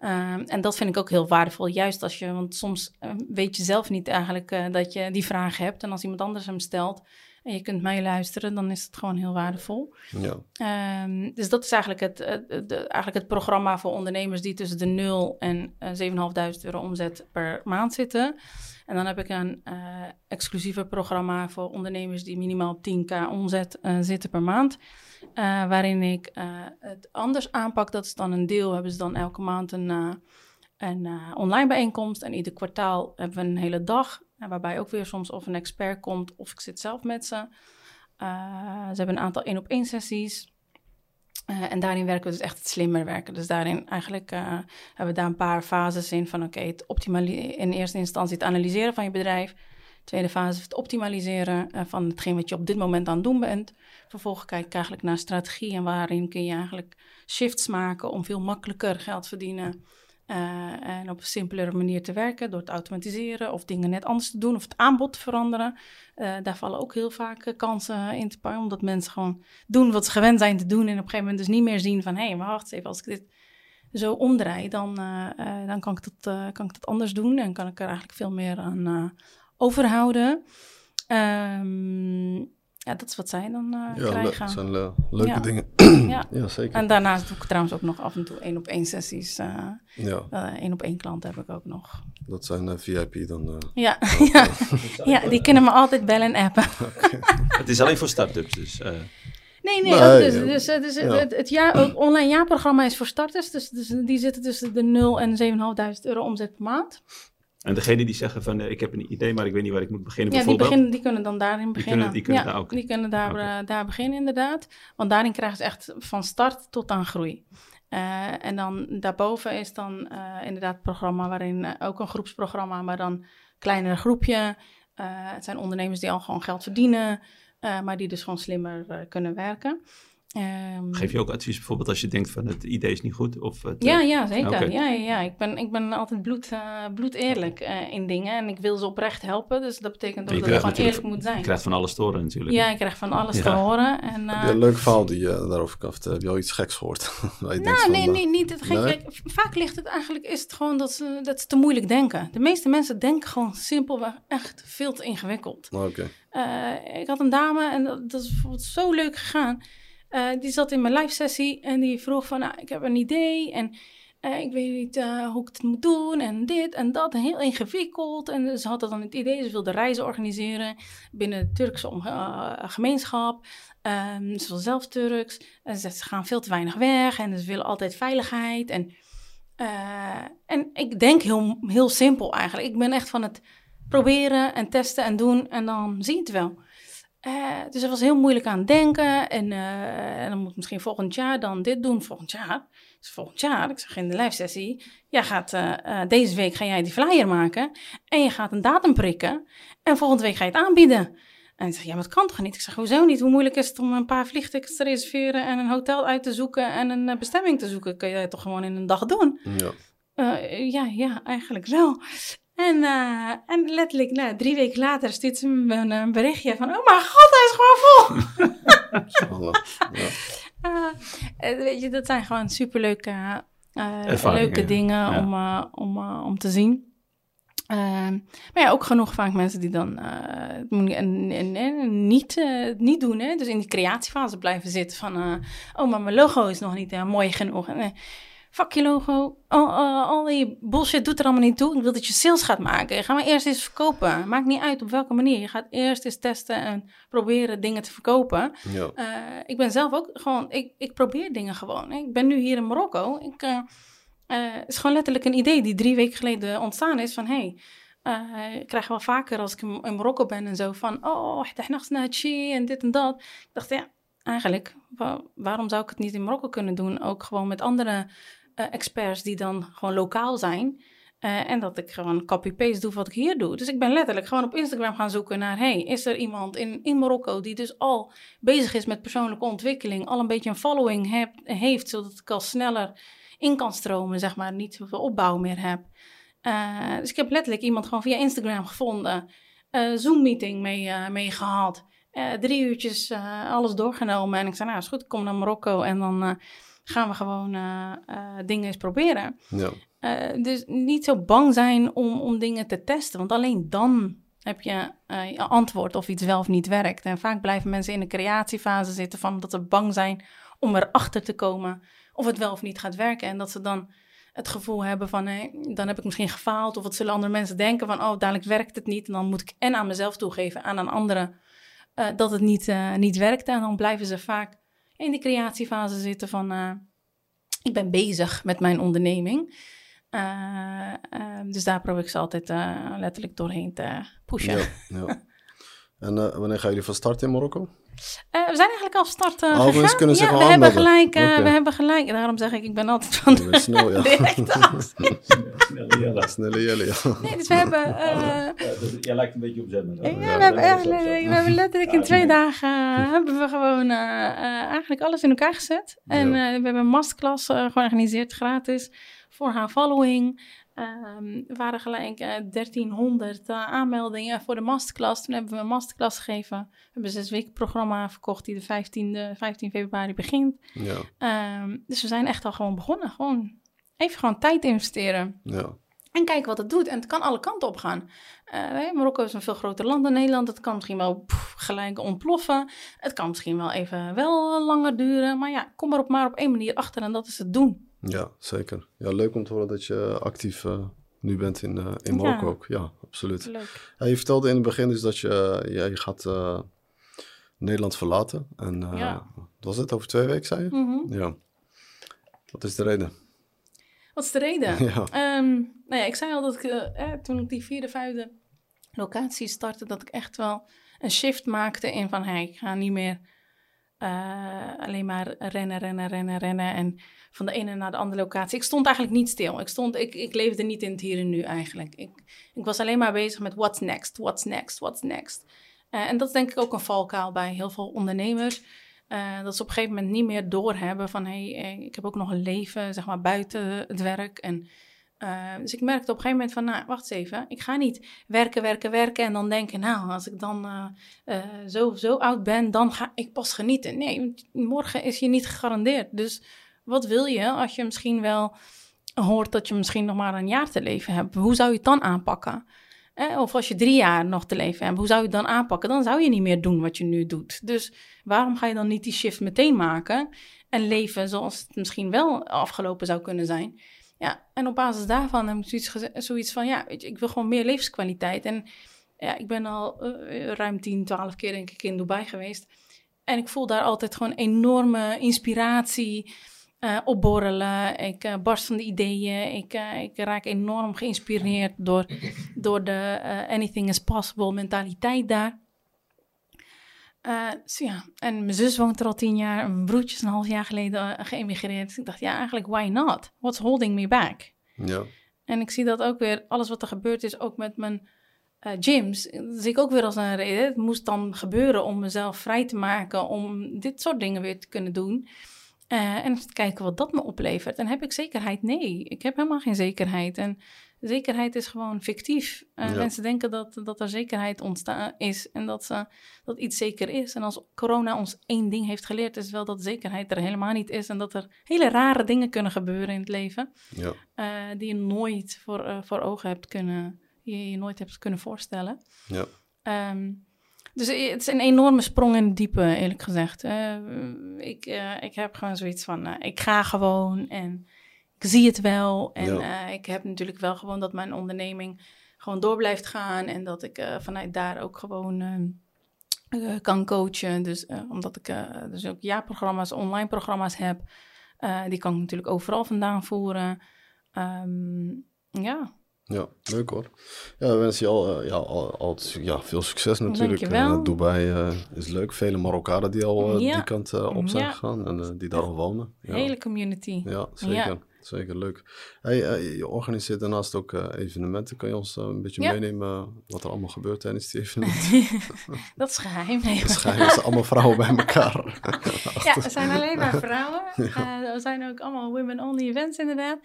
Uh, en dat vind ik ook heel waardevol. Juist als je, want soms weet je zelf niet eigenlijk dat je die vraag hebt. En als iemand anders hem stelt en je kunt meeluisteren, dan is het gewoon heel waardevol. Ja. Um, dus dat is eigenlijk het, het, eigenlijk het programma voor ondernemers die tussen de 0 en 7.500 euro omzet per maand zitten. En dan heb ik een uh, exclusieve programma voor ondernemers die minimaal 10k omzet uh, zitten per maand. Uh, waarin ik het anders aanpak. Dat is dan een deel, hebben ze dan elke maand een, een online bijeenkomst. En ieder kwartaal hebben we een hele dag. waarbij ook weer soms of een expert komt of ik zit zelf met ze. ze hebben een aantal één op één sessies. Uh, en daarin werken we dus echt het slimmer werken. Dus daarin eigenlijk uh, hebben we daar een paar fases in van oké, okay, in eerste instantie het analyseren van je bedrijf. Tweede fase het optimaliseren uh, van hetgeen wat je op dit moment aan het doen bent. Vervolgens kijk ik eigenlijk naar strategie en waarin kun je eigenlijk shifts maken om veel makkelijker geld te verdienen uh, en op een simpelere manier te werken door te automatiseren of dingen net anders te doen of het aanbod te veranderen. Uh, daar vallen ook heel vaak uh, kansen in te pakken, omdat mensen gewoon doen wat ze gewend zijn te doen en op een gegeven moment dus niet meer zien van hé, hey, maar wacht even, als ik dit zo omdraai, dan, dan kan, ik dat, kan ik dat anders doen en kan ik er eigenlijk veel meer aan overhouden. Um, ja, dat is wat zij dan uh, ja, krijgen. dat zijn uh, leuke dingen. ja. ja, zeker. En daarnaast doe ik trouwens ook nog af en toe één op één sessies. Uh, ja. één op één klant heb ik ook nog. Dat zijn VIP dan? ja, ja. ja, die kunnen me altijd bellen en appen. het is alleen voor start-ups dus? Nee, nee, nee dus, dus, dus het, het, jaar, het online jaarprogramma is voor starters. Dus, dus die zitten tussen de 0 en 7.500 euro omzet per maand. En degene die zeggen van, uh, ik heb een idee, maar ik weet niet waar ik moet beginnen Ja, die, beginnen, die kunnen dan daarin beginnen. Die kunnen, die kunnen ja, daar ook. Die kunnen daar, daar beginnen inderdaad. Want daarin krijgen ze echt van start tot aan groei. Uh, en dan daarboven is dan inderdaad het programma waarin ook een groepsprogramma, maar dan kleinere groepje. het zijn ondernemers die al gewoon geld verdienen, maar die dus gewoon slimmer kunnen werken. Um, Geef je ook advies bijvoorbeeld als je denkt van het idee is niet goed? Of het, ja, ja, zeker. Ja, ja, ja. Ik, ben, ik ben altijd bloed, uh, bloed eerlijk uh, in dingen en ik wil ze oprecht helpen. Dus dat betekent ook dat ik gewoon eerlijk moet zijn. Je krijgt van alles te horen natuurlijk. Ja, ik krijg van alles ja. te horen. En, uh, Heb je een leuk verhaal die je daarover kaft? Heb je al iets geks gehoord? nou, nee, nee, niet het gek. Nee? Vaak ligt het eigenlijk, is het gewoon dat ze, dat ze te moeilijk denken. De meeste mensen denken gewoon simpelweg echt veel te ingewikkeld. Oké. Okay. ik had een dame en dat, dat is bijvoorbeeld zo leuk gegaan. Uh, die zat in mijn live sessie en die vroeg van, nou, ik heb een idee en uh, ik weet niet uh, hoe ik het moet doen en dit en dat. Heel ingewikkeld. En ze had dan het idee, ze wilde reizen organiseren binnen de Turkse gemeenschap. Um, ze wil zelf Turks. En ze, ze gaan veel te weinig weg en ze willen altijd veiligheid. En, en ik denk heel, heel simpel eigenlijk. Ik ben echt van het proberen en testen en doen en dan zie je het wel. Uh, dus het was heel moeilijk aan het denken. En, uh, en, dan moet misschien volgend jaar dan dit doen. Volgend jaar. Dus volgend jaar, ik zeg in de live sessie. Jij gaat, uh, deze week ga jij die flyer maken. En je gaat een datum prikken. En volgende week ga je het aanbieden. En ik zeg, ja, maar dat kan toch niet? Ik zeg, hoezo niet? Hoe moeilijk is het om een paar vliegtickets te reserveren en een hotel uit te zoeken en een bestemming te zoeken? Kun je dat toch gewoon in een dag doen? Ja. ja, ja, eigenlijk wel. En, uh, en letterlijk, nou, drie weken later stuurt ze me een, een, berichtje van... Oh mijn god, hij is gewoon vol! ja. uh, weet je, dat zijn gewoon superleuke uh, leuke dingen ja. om, om, om te zien. Ehm, maar ja, ook genoeg vaak mensen die dan niet, niet doen. Hè? Dus in die creatiefase blijven zitten van... oh, maar mijn logo is nog niet mooi genoeg. En, fuck je logo. Al, al, al, die bullshit doet er allemaal niet toe. Ik wil dat je sales gaat maken. Ga maar eerst eens verkopen. Maakt niet uit op welke manier. Je gaat eerst eens testen en proberen dingen te verkopen. Ja. Uh, ik ben zelf ook gewoon, ik, ik probeer dingen gewoon. Ik ben nu hier in Marokko. Ik, uh, uh, het is gewoon letterlijk een idee die drie weken geleden ontstaan is van hey, uh, ik krijg wel vaker als ik in Marokko ben en zo van oh, en dit en dat. Ik dacht ja, eigenlijk, waarom zou ik het niet in Marokko kunnen doen? Ook gewoon met andere experts die dan gewoon lokaal zijn. Uh, en dat ik gewoon copy-paste doe wat ik hier doe. Dus ik ben letterlijk gewoon op Instagram gaan zoeken naar... hey, is er iemand in, in Marokko die dus al bezig is met persoonlijke ontwikkeling... al een beetje een following heeft, zodat ik al sneller in kan stromen, zeg maar... niet zoveel opbouw meer heb. Uh, dus ik heb letterlijk iemand gewoon via Instagram gevonden... Uh, Zoom-meeting mee, mee gehad. drie uurtjes alles doorgenomen. En ik zei, nou is goed, ik kom naar Marokko en dan gaan we gewoon dingen eens proberen. Ja. Uh, dus niet zo bang zijn om, om dingen te testen, want alleen dan heb je uh, antwoord of iets wel of niet werkt. En vaak blijven mensen in de creatiefase zitten van dat ze bang zijn om erachter te komen of het wel of niet gaat werken. En dat ze dan het gevoel hebben van, dan heb ik misschien gefaald. Of wat zullen andere mensen denken van, oh, dadelijk werkt het niet. En dan moet ik en aan mezelf toegeven en aan anderen uh, dat het niet, uh, niet werkt. En dan blijven ze vaak in de creatiefase zitten van, ik ben bezig met mijn onderneming. Uh, uh, dus daar probeer ik ze altijd letterlijk doorheen te pushen. Ja, ja. En wanneer gaan jullie van start in Marokko? We zijn eigenlijk al start uh, oh. Kunnen ja, we hebben, gelijk, okay. we hebben gelijk. Daarom zeg ik, ik ben altijd van de snel, ja. Snelle Jelle. Snelle Jelle, ja. Nee, dus we hebben... Ja, dus jij lijkt een beetje op Zender. Ja, ja, we, hebben, eigenlijk, we hebben letterlijk in twee dagen hebben we gewoon eigenlijk alles in elkaar gezet. En we hebben een masterclass georganiseerd, gratis voor haar following. Um, er waren gelijk uh, eh, 1300 uh, aanmeldingen voor de masterclass. Toen hebben we een masterclass gegeven. We hebben een zes programma verkocht die de 15, 15 februari begint. Ja. Um, dus we zijn echt al gewoon begonnen. Gewoon even gewoon tijd investeren. Ja. En kijken wat het doet. En het kan alle kanten op gaan. Uh, Marokko is een veel groter land dan Nederland. Het kan misschien wel pff, gelijk ontploffen. Het kan misschien wel even wel langer duren. Maar ja, kom er op maar op één manier achter en dat is het doen. Ja, zeker. Ja, leuk om te horen dat je actief uh, nu bent in, uh, in Marokko ja. ook. Ja, absoluut. Leuk. Ja, je vertelde in het begin dus dat je, ja, je gaat uh, Nederland verlaten. En ja. was het over twee weken, zei je? Mm -hmm. Ja. Wat is de reden? Wat is de reden? Ja. Um, nou ja, ik zei al dat ik, eh, toen ik die vierde, vijfde locatie startte, dat ik echt wel een shift maakte in van, hey, ik ga niet meer uh, alleen maar rennen, rennen, rennen, rennen en van de ene naar de andere locatie. Ik stond eigenlijk niet stil. Ik, stond, ik, ik leefde niet in het hier en nu eigenlijk. Ik, ik was alleen maar bezig met what's next, what's next, what's next. Uh, en dat is denk ik ook een valkuil bij heel veel ondernemers. Uh, dat ze op een gegeven moment niet meer doorhebben van hé, hey, ik heb ook nog een leven, zeg maar, buiten het werk. En uh, dus ik merkte op een gegeven moment van, nou, wacht eens even. Ik ga niet werken, werken, werken en dan denken, nou, als ik dan uh, zo, zo oud ben, dan ga ik pas genieten. Nee, morgen is je niet gegarandeerd. Dus wat wil je als je misschien wel hoort dat je misschien nog maar een jaar te leven hebt? Hoe zou je het dan aanpakken? Eh, of als je drie jaar nog te leven hebt, hoe zou je het dan aanpakken? Dan zou je niet meer doen wat je nu doet. Dus waarom ga je dan niet die shift meteen maken en leven zoals het misschien wel afgelopen zou kunnen zijn? Ja, en op basis daarvan heb ik zoiets, zoiets van, ja, weet je, ik wil gewoon meer levenskwaliteit. En ja, ik ben al uh, ruim 10, 12 keer denk ik in Dubai geweest. En ik voel daar altijd gewoon enorme inspiratie uh, opborrelen. Ik uh, barst van de ideeën. Ik, ik raak enorm geïnspireerd door, door de anything is possible mentaliteit daar. Dus ja, en mijn zus woont er al tien jaar. Mijn broertje is een half jaar geleden geëmigreerd. Dus ik dacht, ja, eigenlijk, why not? What's holding me back? Ja. En ik zie dat ook weer, alles wat er gebeurd is, ook met mijn gyms, zie ik ook weer als een reden. Het moest dan gebeuren om mezelf vrij te maken om dit soort dingen weer te kunnen doen. Uh, en kijken wat dat me oplevert. En heb ik zekerheid? Nee, ik heb helemaal geen zekerheid. En zekerheid is gewoon fictief. Uh, Mensen denken dat, dat er zekerheid ontstaan is en dat, ze, dat iets zeker is. En als corona ons één ding heeft geleerd, is wel dat zekerheid er helemaal niet is. En dat er hele rare dingen kunnen gebeuren in het leven. Ja. Uh, die je nooit voor, voor ogen hebt kunnen, je, je nooit hebt kunnen voorstellen. Ja. Um, dus het is een enorme sprong in het diepe, eerlijk gezegd. Ik, ik heb gewoon zoiets van, ik ga gewoon en ik zie het wel. En ja. ik heb natuurlijk wel gewoon dat mijn onderneming gewoon door blijft gaan. En dat ik vanuit daar ook gewoon kan coachen. Dus omdat ik dus ook jaarprogramma's, online programma's heb. die kan ik natuurlijk overal vandaan voeren. Um, ja, ja, leuk hoor. Ja, we wensen je al, ja, al, al, ja, veel succes natuurlijk. Uh, Dubai uh, is leuk. Vele Marokkanen die al ja. die kant op zijn gegaan en die daar al wonen. Ja. Hele community. Ja, zeker. Zeker leuk. Hey, uh, je organiseert daarnaast ook uh, evenementen. Kan je ons uh, een beetje ja. meenemen wat er allemaal gebeurt tijdens die evenementen? dat is geheim. Nee. Dat is geheim. Het zijn allemaal vrouwen bij elkaar. ja, er zijn alleen maar vrouwen. er zijn ook allemaal women-only events inderdaad.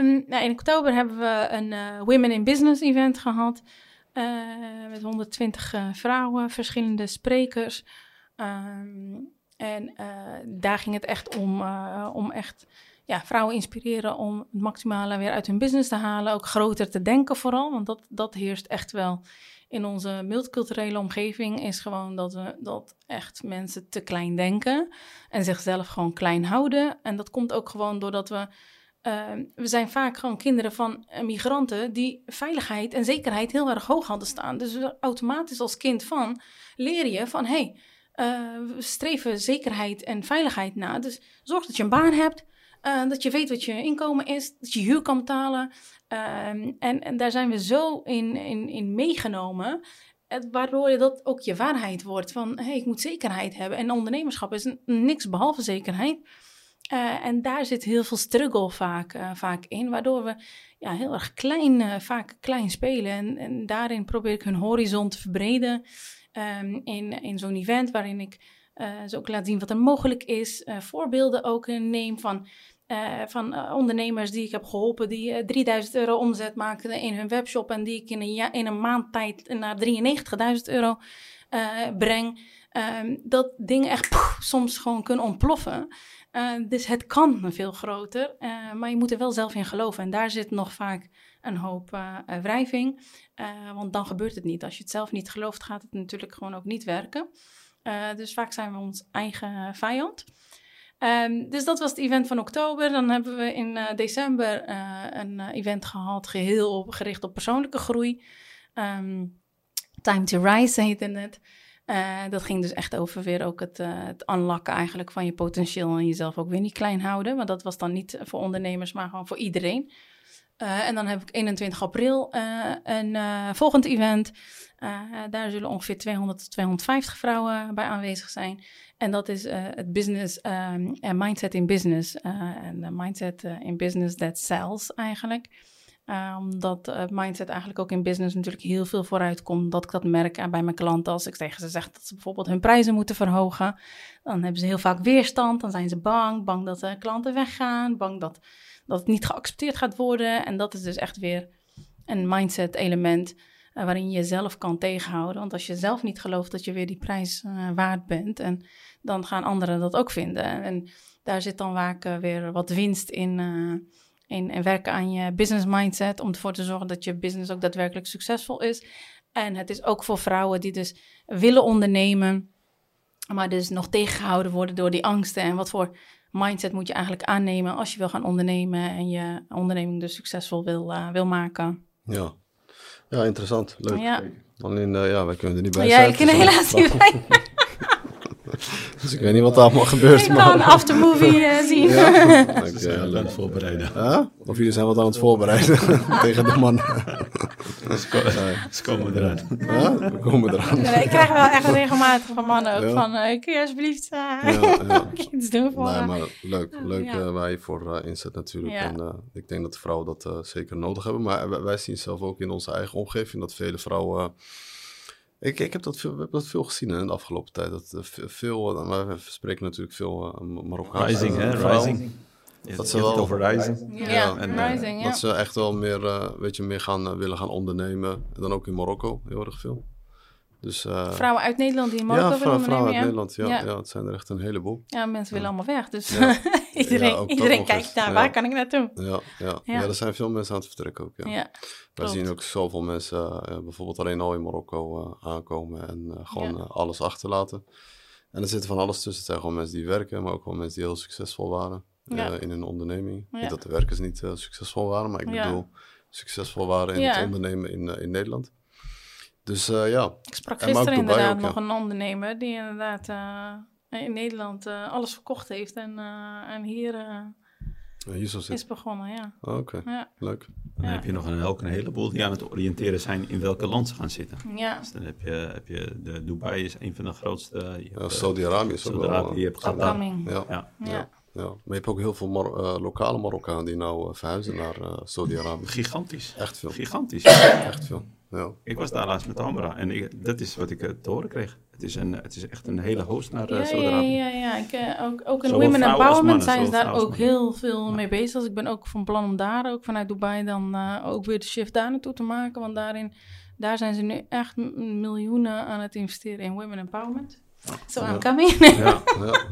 Um, nou, in oktober hebben we een Women in Business event gehad. met 120 vrouwen, verschillende sprekers. Um, en daar ging het echt om, om echt ja, vrouwen inspireren om het maximale weer uit hun business te halen. Ook groter te denken vooral, want dat, dat heerst echt wel in onze multiculturele omgeving. Is gewoon dat we dat echt mensen te klein denken en zichzelf gewoon klein houden. En dat komt ook gewoon doordat we... Uh, we zijn vaak gewoon kinderen van migranten die veiligheid en zekerheid heel erg hoog hadden staan. Dus automatisch als kind van leer je van hé, hey, uh, we streven zekerheid en veiligheid na. Dus zorg dat je een baan hebt, uh, dat je weet wat je inkomen is, dat je huur kan betalen. Uh, en, en daar zijn we zo in, in, in meegenomen. Waardoor dat ook je waarheid wordt. Van hey, ik moet zekerheid hebben. En ondernemerschap is niks behalve zekerheid. Uh, en daar zit heel veel struggle vaak, uh, vaak in, waardoor we ja, heel erg klein, vaak klein spelen. En, en, daarin probeer ik hun horizon te verbreden um, in, in zo'n event waarin ik ze ook laat zien wat er mogelijk is. voorbeelden ook neem van uh, van uh, ondernemers die ik heb geholpen, die uh, eh, 3000 euro omzet maakten in hun webshop en die ik in een, in een maand tijd naar 93.000 euro breng. Um, dat dingen echt soms gewoon kunnen ontploffen. dus het kan veel groter, maar je moet er wel zelf in geloven. En daar zit nog vaak een hoop wrijving, want dan gebeurt het niet. Als je het zelf niet gelooft, gaat het natuurlijk gewoon ook niet werken. dus vaak zijn we ons eigen vijand. Um, dus dat was het event van oktober. Dan hebben we in uh, december uh, een uh, event gehad, geheel gericht op persoonlijke groei. Um, Time to Rise heette het. dat ging dus echt over weer ook het, het unlocken eigenlijk van je potentieel en jezelf ook weer niet klein houden. Maar dat was dan niet voor ondernemers, maar gewoon voor iedereen. En dan heb ik 21 april een volgend event. daar zullen ongeveer 200 tot 250 vrouwen bij aanwezig zijn. En dat is het business um, en mindset in business. En mindset uh, in business that sells eigenlijk. Omdat uh, mindset eigenlijk ook in business natuurlijk heel veel vooruit komt. Dat ik dat merk bij mijn klanten. Als ik tegen ze zeg dat ze bijvoorbeeld hun prijzen moeten verhogen. Dan hebben ze heel vaak weerstand. Dan zijn ze bang. Bang dat de klanten weggaan. Bang dat, dat het niet geaccepteerd gaat worden. En dat is dus echt weer een mindset element uh, waarin je jezelf kan tegenhouden. Want als je zelf niet gelooft dat je weer die prijs uh, waard bent, en dan gaan anderen dat ook vinden. En daar zit dan vaak uh, weer wat winst in, in, en werken aan je business mindset om ervoor te zorgen dat je business ook daadwerkelijk succesvol is. En het is ook voor vrouwen die dus willen ondernemen, maar dus nog tegengehouden worden door die angsten. En wat voor mindset moet je eigenlijk aannemen als je wil gaan ondernemen en je onderneming dus succesvol wil, wil maken. Ja, ja, interessant. Leuk. Ja. Alleen, uh, ja, wij kunnen er niet bij ja, zijn. Ja, ik kan helaas niet bij. dus ik weet niet wat er allemaal gebeurt. Ik ga een aftermovie uh, zien. Ja, okay, Ze zijn aan het voorbereiden. Huh? Of jullie zijn wat aan het voorbereiden tegen de man. Ze komen eraan. Ja, we komen eraan. Ik krijg wel echt regelmatig van mannen ook ja. van, uh, kun je alsjeblieft uh, ja, ja. iets doen voor Nee, maar leuk, leuk ja. waar je voor inzet natuurlijk. En ik denk dat de vrouwen dat zeker nodig hebben. Maar wij, wij zien zelf ook in onze eigen omgeving dat vele vrouwen... Ik, ik heb dat veel, heb dat veel gezien in de afgelopen tijd. Dat veel, maar we spreken natuurlijk veel Marokkaanse Rising, hè? Rising. Dat ze wel over Rising. Ja, ja en, rising, dat ze echt wel meer, uh, weet je, meer gaan, uh, willen gaan ondernemen. En dan ook in Marokko heel erg veel. Dus, uh, vrouwen uit Nederland die in Marokko ja, willen ondernemen. vrouwen uit ja. Nederland, ja, ja. ja. Het zijn er echt een heleboel. Ja, mensen willen allemaal weg. Dus iedereen, iedereen kijkt naar waar kan ik naartoe. Ja, ja. ja. er zijn veel mensen aan het vertrekken ook. Ja. We zien ook zoveel mensen bijvoorbeeld alleen al in Marokko aankomen en gewoon alles achterlaten. En er zit van alles tussen. Het zijn gewoon mensen die werken, maar ook wel mensen die heel succesvol waren. Ja. Uh, in een onderneming. Ja. Niet dat de werkers niet uh, succesvol waren, maar ik ja. bedoel succesvol waren in het ondernemen in, uh, in Nederland. Dus ja. Ik sprak gisteren inderdaad ook, nog een ondernemer die inderdaad in Nederland alles verkocht heeft en, en hier, hier zo is begonnen. Ja. Oh, Oké, okay. leuk. Dan heb je nog een, ook een heleboel die aan het oriënteren zijn in welke land ze gaan zitten. Ja. Dus dan heb je, heb je de Dubai is een van de grootste. Saudi-Arabië is ook wel. Je hebt Qatar. Ja. ja. Ja. Maar je hebt ook heel veel lokale Marokkanen die nou verhuizen naar Saudi-Arabië. Gigantisch. Echt veel. Gigantisch. Echt veel. Ja. Ik was daar laatst met Amra en ik, dat is wat ik te horen kreeg. Het is, een, het is echt een hele host naar uh, Saudi-Arabië. Ja, ja, ja. Ik, uh, ook, ook in Women Empowerment zijn ze daar ook heel veel mee bezig. Dus ik ben ook van plan om daar ook vanuit Dubai dan uh, ook weer de shift daar naartoe te maken. Want daarin, daar zijn ze nu echt miljoenen aan het investeren in Women Empowerment. Zo so, I'm coming. Ja,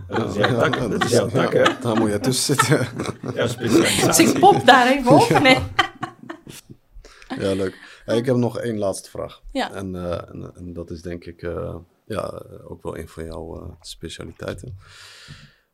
dat is jouw tak, hè? Daar moet je tussen zitten. Ja, specialisatie. Dus ik pop daar even op. Nee. Ja, leuk. ik heb nog één laatste vraag. Ja. En, en, en dat is denk ik ja, ook wel een van jouw uh, specialiteiten.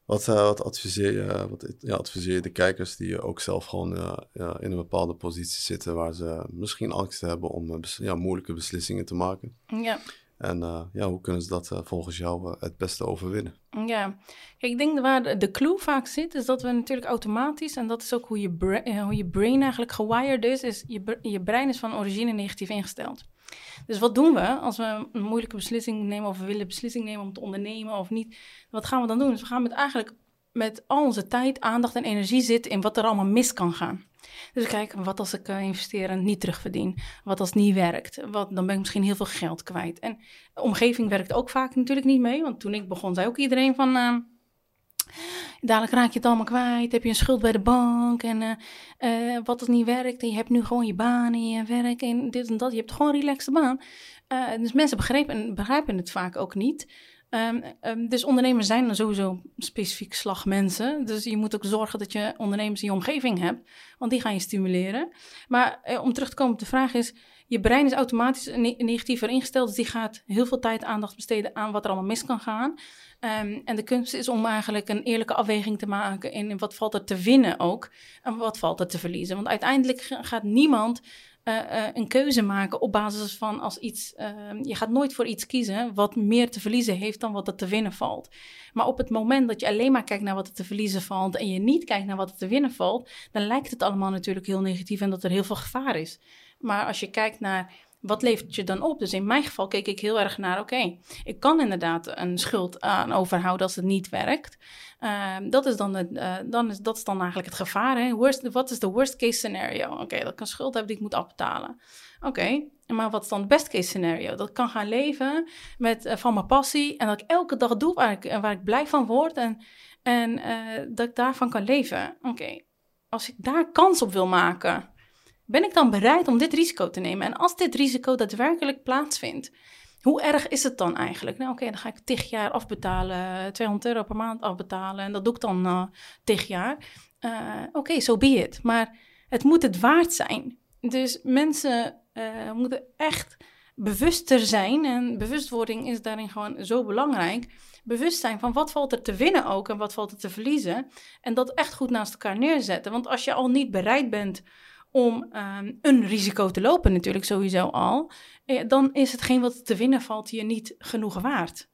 Wat, uh, wat, adviseer je, wat ja, adviseer je de kijkers die ook zelf gewoon uh, ja, in een bepaalde positie zitten waar ze misschien angst hebben om ja, moeilijke beslissingen te maken? Ja. En ja, hoe kunnen ze dat volgens jou het beste overwinnen? Ja, ik denk waar de clue vaak zit, is dat we natuurlijk automatisch, en dat is ook hoe je, hoe je brain eigenlijk gewired is, is je, je brein is van origine negatief ingesteld. Dus wat doen we als we een moeilijke beslissing nemen of we willen beslissing nemen om te ondernemen of niet? Wat gaan we dan doen? Dus we gaan met eigenlijk met al onze tijd, aandacht en energie zitten in wat er allemaal mis kan gaan. Dus kijken, wat als ik uh, investeer en niet terugverdien? Wat als het niet werkt? Wat, dan ben ik misschien heel veel geld kwijt. En omgeving werkt ook vaak natuurlijk niet mee. Want toen ik begon, zei ook iedereen van... Uh, Dadelijk raak je het allemaal kwijt. Heb je een schuld bij de bank. En uh, uh, wat als niet werkt. En je hebt nu gewoon je baan en je werk en dit en dat. Je hebt gewoon een relaxte baan. Dus mensen begrijpen het vaak ook niet. Um, um, dus ondernemers zijn sowieso specifiek slagmensen. Dus je moet ook zorgen dat je ondernemers in je omgeving hebt. Want die gaan je stimuleren. Maar om terug te komen op de vraag is je brein is automatisch ne negatiever ingesteld. Dus die gaat heel veel tijd aandacht besteden aan wat er allemaal mis kan gaan. Um, en de kunst is om eigenlijk een eerlijke afweging te maken in wat valt er te winnen ook. En wat valt er te verliezen. Want uiteindelijk gaat niemand uh, uh, een keuze maken op basis van als iets. Uh, je gaat nooit voor iets kiezen wat meer te verliezen heeft dan wat er te winnen valt. Maar op het moment dat je alleen maar kijkt naar wat er te verliezen valt en je niet kijkt naar wat er te winnen valt, dan lijkt het allemaal natuurlijk heel negatief en dat er heel veel gevaar is. Maar als je kijkt naar wat levert je dan op? Dus in mijn geval keek ik heel erg naar, oké, ik kan inderdaad een schuld aan overhouden als het niet werkt. Uh, dat, is dan het, uh, dan is, dat is dan eigenlijk het gevaar. Wat is de worst case scenario? Oké, dat ik een schuld heb die ik moet afbetalen. Oké, maar wat is dan het best case scenario? Dat ik kan gaan leven met, uh, van mijn passie en dat ik elke dag doe waar ik, waar ik blij van word en, en eh, dat ik daarvan kan leven. Oké, als ik daar kans op wil maken ben ik dan bereid om dit risico te nemen? En als dit risico daadwerkelijk plaatsvindt, hoe erg is het dan eigenlijk? Nou, oké, dan ga ik tig jaar afbetalen, 200 euro per maand afbetalen. En dat doe ik dan uh, tig jaar. Uh, oké, okay, so be it. Maar het moet het waard zijn. Dus mensen uh, moeten echt bewuster zijn. En bewustwording is daarin gewoon zo belangrijk. Bewust zijn van wat valt er te winnen ook en wat valt er te verliezen. En dat echt goed naast elkaar neerzetten. Want als je al niet bereid bent om um, een risico te lopen, natuurlijk sowieso al, eh, dan is hetgeen wat te winnen valt je niet genoeg waard.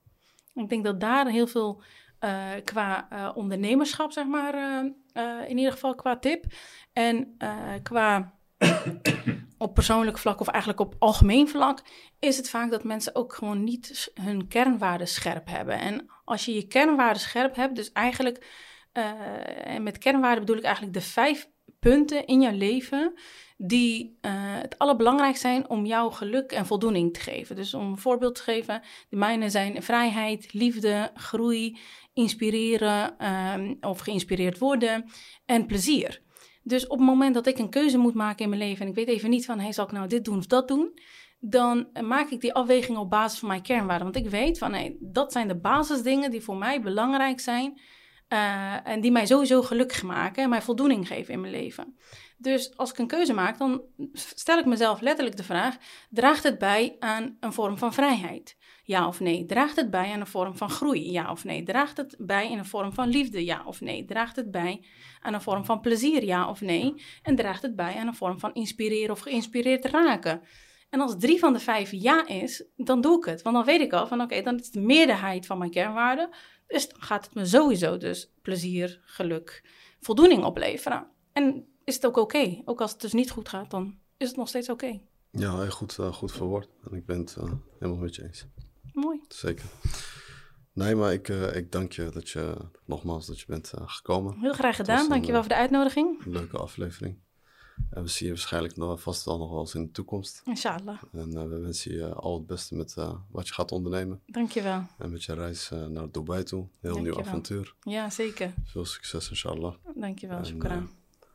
Ik denk dat daar heel veel uh, qua uh, ondernemerschap, zeg maar, in ieder geval qua tip en qua op persoonlijk vlak of eigenlijk op algemeen vlak, is het vaak dat mensen ook gewoon niet hun kernwaarden scherp hebben. En als je je kernwaarden scherp hebt, dus eigenlijk, en met kernwaarden bedoel ik eigenlijk de vijf punten in jouw leven die uh, het allerbelangrijkste zijn om jouw geluk en voldoening te geven. Dus om een voorbeeld te geven, de mijne zijn vrijheid, liefde, groei, inspireren um, of geïnspireerd worden en plezier. Dus op het moment dat ik een keuze moet maken in mijn leven en ik weet even niet van, hey, zal ik nou dit doen of dat doen? Dan maak ik die afweging op basis van mijn kernwaarden. Want ik weet van, hey, dat zijn de basisdingen die voor mij belangrijk zijn uh, en die mij sowieso gelukkig maken en mij voldoening geven in mijn leven. Dus als ik een keuze maak, dan stel ik mezelf letterlijk de vraag: draagt het bij aan een vorm van vrijheid? Ja of nee? Draagt het bij aan een vorm van groei? Ja of nee? Draagt het bij in een vorm van liefde? Ja of nee? Draagt het bij aan een vorm van plezier? Ja of nee? En draagt het bij aan een vorm van inspireren of geïnspireerd raken? En als drie van de vijf ja is, dan doe ik het. Want dan weet ik al van oké, dan is de meerderheid van mijn kernwaarden dus dan gaat het me sowieso dus plezier, geluk, voldoening opleveren. En is het ook oké. Ook als het dus niet goed gaat, dan is het nog steeds oké. Ja, goed, uh, goed verwoord. En ik ben het uh, helemaal met je eens. Mooi. Zeker. Nee, maar ik, uh, ik dank je dat je nogmaals dat je bent gekomen. Heel graag gedaan. Dankjewel voor de uitnodiging. Leuke aflevering. En we zien je waarschijnlijk nog, vast wel nog wel eens in de toekomst. Inshallah. En uh, we wensen je al het beste met uh, wat je gaat ondernemen. Dankjewel. En met je reis uh, naar Dubai toe. Heel Dankjewel. nieuw avontuur. Ja, zeker. Veel succes, inshallah. Dankjewel, shukran.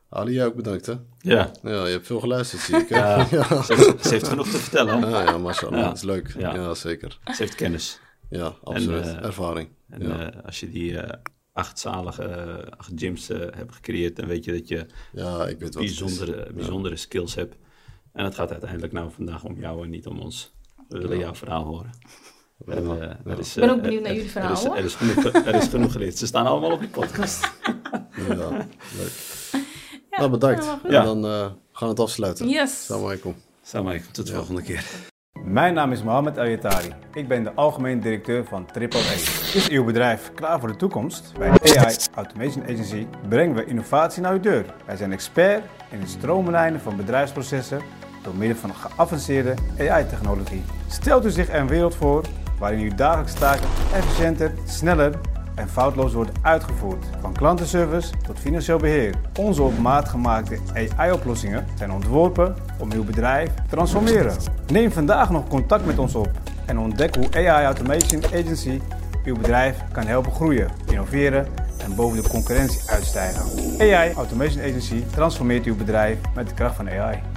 Ali, jij ook bedankt, hè? Ja. Ja, je hebt veel geluisterd, zie ik. Ja, ja. Ze, heeft, ze, heeft, genoeg te vertellen. Ja, ja mashallah. Ja. Dat is leuk. Ja. ja. zeker. Ze heeft kennis. Ja, absoluut. En, Ervaring. En als je die acht zalige acht gyms uh, hebt gecreëerd, dan weet je dat je ja, ik weet bijzondere, bijzondere skills hebt. En het gaat uiteindelijk nou vandaag om jou en niet om ons. We willen jouw verhaal horen. En, uh, er is, ik ben ook eh, benieuwd naar jullie verhaal. Er is, er is, genoeg, er is genoeg geleerd. Ze staan allemaal op die podcast. ja, leuk. Ja, nou, bedankt. En dan gaan we het afsluiten. Yes. Salam alaikum. Salam alaikum. Tot de volgende keer. Mijn naam is Mohamed Ayatari. Ik ben de algemeen directeur van AAA. Is uw bedrijf klaar voor de toekomst? Bij AI Automation Agency brengen we innovatie naar uw deur. Wij zijn expert in het stroomlijnen van bedrijfsprocessen door middel van geavanceerde AI-technologie. Stelt u zich een wereld voor waarin uw dagelijkse taken efficiënter, sneller en foutloos wordt uitgevoerd. Van klantenservice tot financieel beheer. Onze op maat gemaakte AI-oplossingen zijn ontworpen om uw bedrijf te transformeren. Neem vandaag nog contact met ons op en ontdek hoe AI Automation Agency uw bedrijf kan helpen groeien, innoveren en boven de concurrentie uitstijgen. AI Automation Agency transformeert uw bedrijf met de kracht van AI.